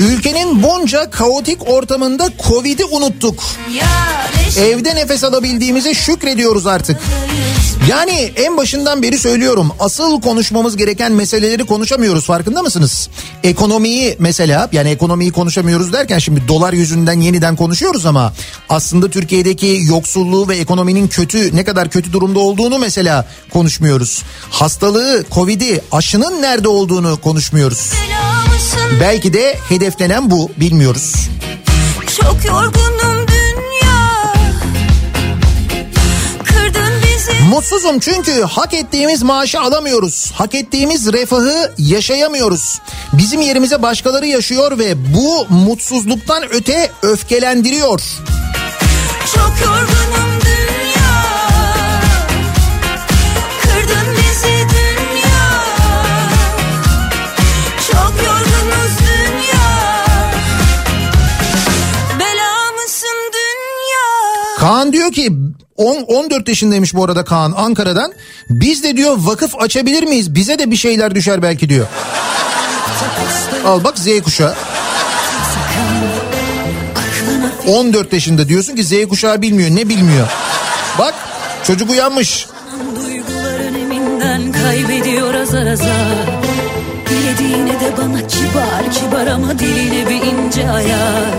Ülkenin bunca kaotik ortamında Covid'i unuttuk. Evde nefes alabildiğimize şükrediyoruz artık. Yani en başından beri söylüyorum asıl konuşmamız gereken meseleleri konuşamıyoruz farkında mısınız? Ekonomiyi mesela yani ekonomiyi konuşamıyoruz derken şimdi dolar yüzünden yeniden konuşuyoruz ama aslında Türkiye'deki yoksulluğu ve ekonominin kötü ne kadar kötü durumda olduğunu mesela konuşmuyoruz. Hastalığı, Covid'i, aşının nerede olduğunu konuşmuyoruz. Belki de hedeflenen bu bilmiyoruz. Çok yorgunum dünya Kırdın bizi Mutsuzum çünkü hak ettiğimiz maaşı alamıyoruz. Hak ettiğimiz refahı yaşayamıyoruz. Bizim yerimize başkaları yaşıyor ve bu mutsuzluktan öte öfkelendiriyor. Çok yorgunum Kaan diyor ki 10 14 yaşındaymış bu arada Kaan Ankara'dan. Biz de diyor vakıf açabilir miyiz? Bize de bir şeyler düşer belki diyor. Al bak Z kuşağı. 14 yaşında diyorsun ki Z kuşağı bilmiyor. Ne bilmiyor? Bak çocuk uyanmış. Duygular öneminden kaybediyor azar azar Dilediğine de bana kibar kibar ama diline bir ince ayar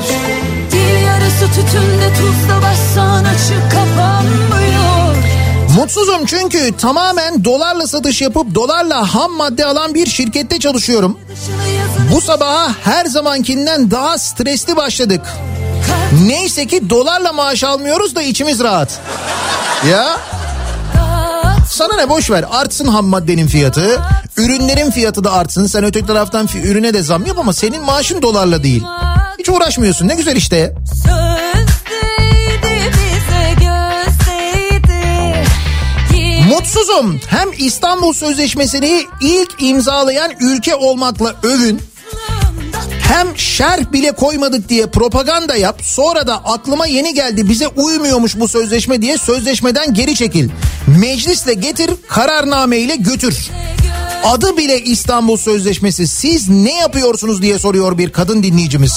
Yarısı tütünde tuzla bassan açık kapanmıyor Mutsuzum çünkü tamamen dolarla satış yapıp dolarla ham madde alan bir şirkette çalışıyorum. Bu sabaha her zamankinden daha stresli başladık. Neyse ki dolarla maaş almıyoruz da içimiz rahat. Ya sana ne boş ver artsın ham maddenin fiyatı. Ürünlerin fiyatı da artsın. Sen öteki taraftan ürüne de zam yap ama senin maaşın dolarla değil. Hiç uğraşmıyorsun ne güzel işte. Mutsuzum. Hem İstanbul Sözleşmesi'ni ilk imzalayan ülke olmakla övün. Hem şerh bile koymadık diye propaganda yap. Sonra da aklıma yeni geldi bize uymuyormuş bu sözleşme diye sözleşmeden geri çekil. Meclisle getir kararname ile götür. Adı bile İstanbul Sözleşmesi. Siz ne yapıyorsunuz diye soruyor bir kadın dinleyicimiz.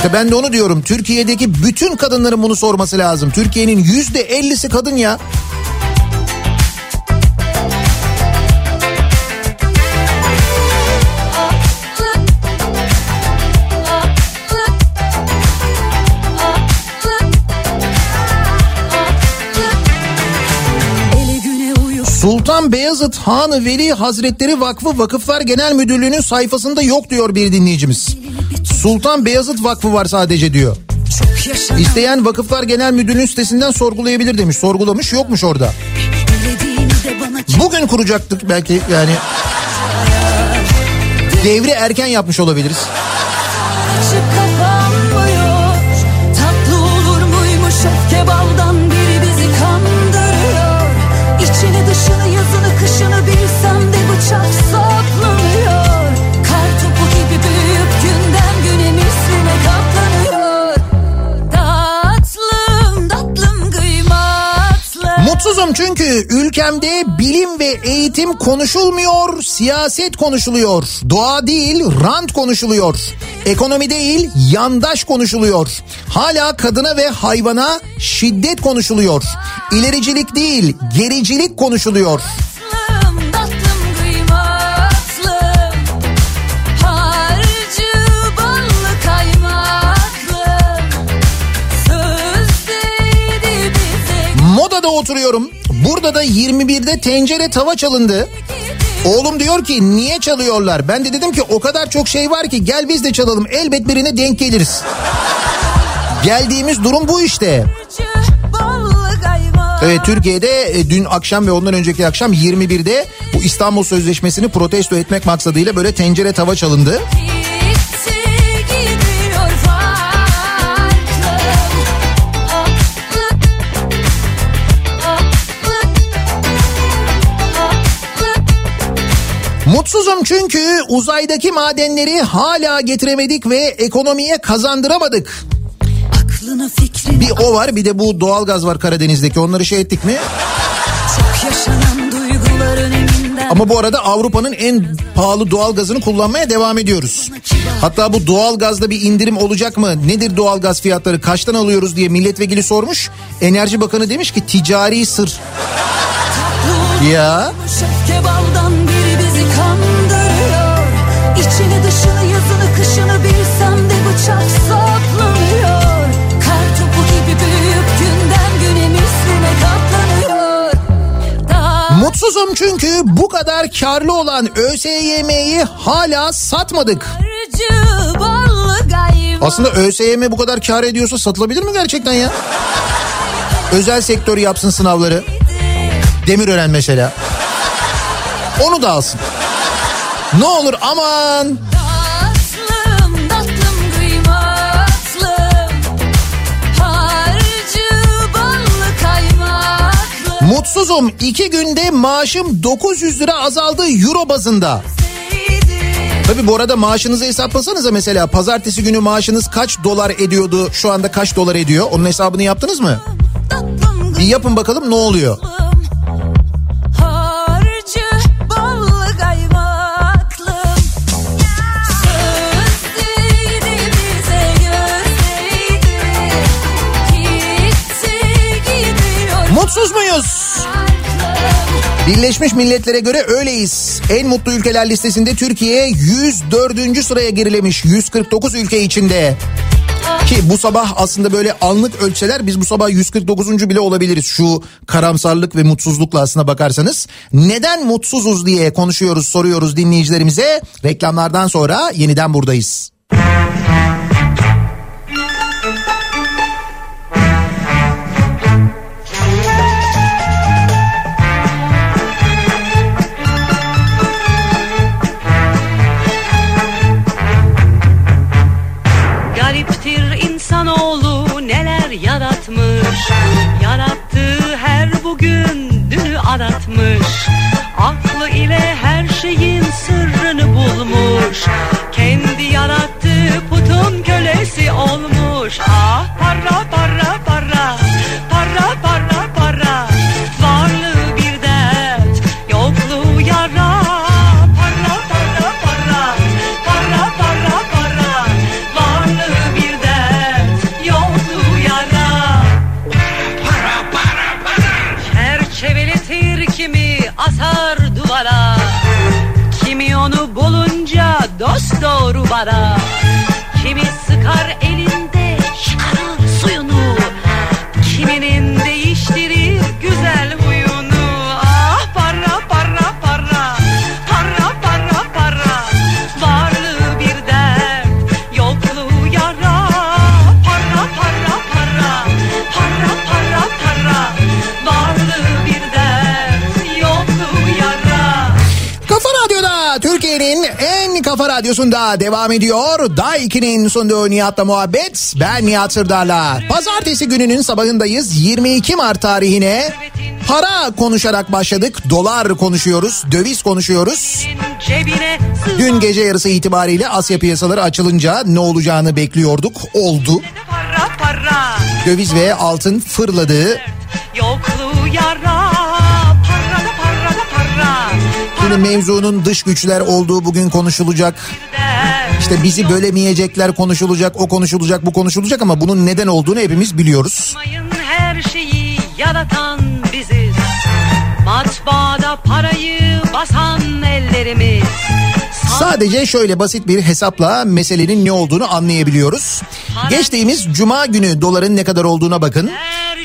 İşte ben de onu diyorum. Türkiye'deki bütün kadınların bunu sorması lazım. Türkiye'nin yüzde ellisi kadın ya. Sultan Beyazıt Hanı Veli Hazretleri Vakfı Vakıflar Genel Müdürlüğü'nün sayfasında yok diyor bir dinleyicimiz. Sultan Beyazıt Vakfı var sadece diyor. İsteyen Vakıflar Genel Müdürlüğü sitesinden sorgulayabilir demiş. Sorgulamış yokmuş orada. Bugün kuracaktık belki yani. Devri erken yapmış olabiliriz. İçini dışını yazını kışını bilsem de bıçak Mutsuzum çünkü ülkemde bilim ve eğitim konuşulmuyor, siyaset konuşuluyor. Doğa değil, rant konuşuluyor. Ekonomi değil, yandaş konuşuluyor. Hala kadına ve hayvana şiddet konuşuluyor. İlericilik değil, gericilik konuşuluyor. Oturuyorum. Burada da 21'de tencere tava çalındı. Oğlum diyor ki niye çalıyorlar? Ben de dedim ki o kadar çok şey var ki gel biz de çalalım. Elbet birine denk geliriz. Geldiğimiz durum bu işte. Evet Türkiye'de e, dün akşam ve ondan önceki akşam 21'de bu İstanbul Sözleşmesi'ni protesto etmek maksadıyla böyle tencere tava çalındı. Gitti Mutsuzum çünkü uzaydaki madenleri hala getiremedik ve ekonomiye kazandıramadık. Bir o var bir de bu doğalgaz var Karadeniz'deki onları şey ettik mi? Ama bu arada Avrupa'nın en pahalı doğalgazını kullanmaya devam ediyoruz. Hatta bu doğalgazda bir indirim olacak mı? Nedir doğalgaz fiyatları? Kaçtan alıyoruz diye milletvekili sormuş. Enerji Bakanı demiş ki ticari sır. Ya Öfke baldan İçini dışını yazını kışını bilsem de bıçak saplanıyor Kar topu gibi büyüyüp günden güne misline katlanıyor Daha mutsuzum çünkü bu kadar karlı olan ÖSYM'yi hala satmadık. Aslında ÖSYM bu kadar kar ediyorsa satılabilir mi gerçekten ya? Özel sektör yapsın sınavları. Demirören mesela. Onu da alsın. Ne olur aman. Tatlım tatlım Harcı ballı Mutsuzum. iki günde maaşım 900 lira azaldı euro bazında. Tabi bu arada maaşınızı hesaplasanıza mesela pazartesi günü maaşınız kaç dolar ediyordu şu anda kaç dolar ediyor onun hesabını yaptınız mı? Bir yapın bakalım ne oluyor? Mutsuz muyuz? Birleşmiş Milletler'e göre öyleyiz. En mutlu ülkeler listesinde Türkiye 104. sıraya gerilemiş 149 ülke içinde. Ki bu sabah aslında böyle anlık ölçseler biz bu sabah 149. bile olabiliriz şu karamsarlık ve mutsuzlukla aslına bakarsanız. Neden mutsuzuz diye konuşuyoruz soruyoruz dinleyicilerimize. Reklamlardan sonra yeniden buradayız. Aratmış Aklı ile her şeyin sırrını bulmuş. Kendi yarattığı putun kölesi olmuş. Ah para radyosunda devam ediyor. Day 2'nin sunduğu Nihat'la muhabbet. Ben Nihat Sırdar'la. Pazartesi gününün sabahındayız. 22 Mart tarihine para konuşarak başladık. Dolar konuşuyoruz, döviz konuşuyoruz. Dün gece yarısı itibariyle Asya piyasaları açılınca ne olacağını bekliyorduk. Oldu. Döviz ve altın fırladı. Yokluğu yara Şimdi mevzunun dış güçler olduğu bugün konuşulacak. İşte bizi bölemeyecekler konuşulacak, o konuşulacak, bu konuşulacak ama bunun neden olduğunu hepimiz biliyoruz. Her şeyi yaratan biziz Matbaada parayı basan ellerimiz Sadece şöyle basit bir hesapla meselenin ne olduğunu anlayabiliyoruz. Geçtiğimiz cuma günü doların ne kadar olduğuna bakın.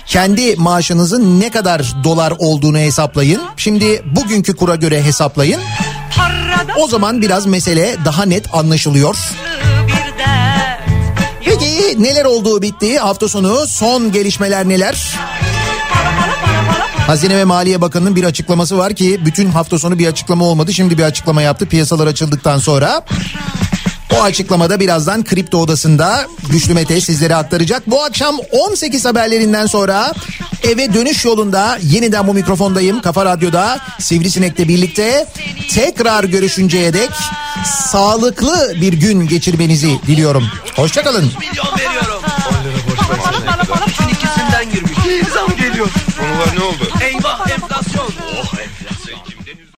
Kendi maaşınızın ne kadar dolar olduğunu hesaplayın. Şimdi bugünkü kura göre hesaplayın. O zaman biraz mesele daha net anlaşılıyor. Peki neler olduğu bitti hafta sonu son gelişmeler neler? Hazine ve Maliye Bakanı'nın bir açıklaması var ki bütün hafta sonu bir açıklama olmadı. Şimdi bir açıklama yaptı piyasalar açıldıktan sonra. O açıklamada birazdan Kripto Odası'nda Güçlü Mete sizlere aktaracak. Bu akşam 18 haberlerinden sonra eve dönüş yolunda yeniden bu mikrofondayım. Kafa Radyo'da Sivrisinek'le birlikte tekrar görüşünceye dek sağlıklı bir gün geçirmenizi diliyorum. Hoşçakalın. Milyon veriyorum. 10 lira boş versene. Bonjour. On voit